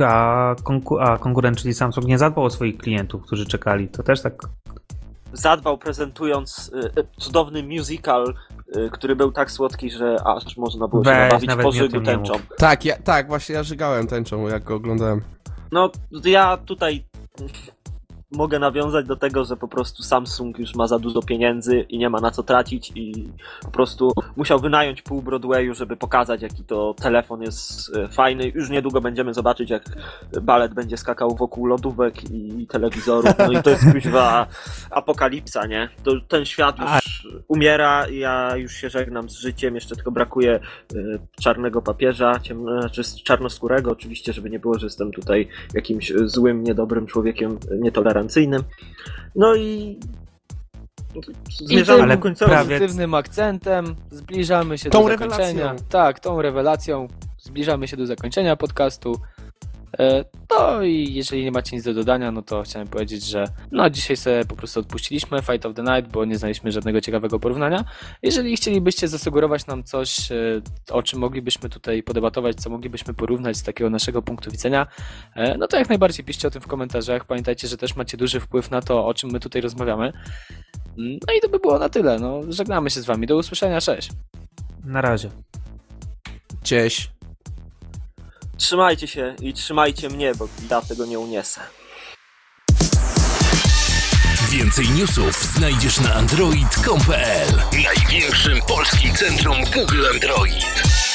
C: a, konku- a konkurent, czyli Samsung, nie zadbał o swoich klientów, którzy czekali. To też tak.
E: zadbał prezentując y, cudowny musical, y, który był tak słodki, że aż można było się
C: Weź,
E: nabawić
C: nawet mi o
E: pożygu
C: tym nie
E: tęczą.
D: Tak, ja, tak, właśnie ja żygałem tęczą, jak go oglądałem.
E: No, ja tutaj mogę nawiązać do tego, że po prostu Samsung już ma za dużo pieniędzy i nie ma na co tracić i po prostu musiał wynająć pół Broadwayu, żeby pokazać, jaki to telefon jest e, fajny. Już niedługo będziemy zobaczyć, jak balet będzie skakał wokół lodówek i telewizorów. No i to jest kuźwa apokalipsa, nie? To, ten świat już umiera, ja już się żegnam z życiem, jeszcze tylko brakuje e, czarnego papieża, ciemno, znaczy czarnoskórego oczywiście, żeby nie było, że jestem tutaj jakimś e, złym, niedobrym człowiekiem, e, No i zmierzamy ku końcowi.
C: prawie-
B: Pozytywnym akcentem zbliżamy się
D: Tą
B: do zakończenia.
D: rewelacją.
B: Tak, tą rewelacją zbliżamy się do zakończenia podcastu. E, No i jeżeli nie macie nic do dodania, no to chciałem powiedzieć, że no dzisiaj sobie po prostu odpuściliśmy Fight of the Night, bo nie znaleźliśmy żadnego ciekawego porównania. Jeżeli chcielibyście zasugerować nam coś, e, o czym moglibyśmy tutaj podebatować, co moglibyśmy porównać z takiego naszego punktu widzenia, e, no to jak najbardziej piszcie o tym w komentarzach. Pamiętajcie, że też macie duży wpływ na to, o czym my tutaj rozmawiamy. Mm, No i to by było na tyle. No, żegnamy się z wami. Do usłyszenia, cześć.
C: Na razie.
D: Cześć.
E: Trzymajcie się i trzymajcie mnie, bo ja tego nie uniesę.
A: Więcej newsów znajdziesz na android.com.pl Największym polskim centrum Google Android.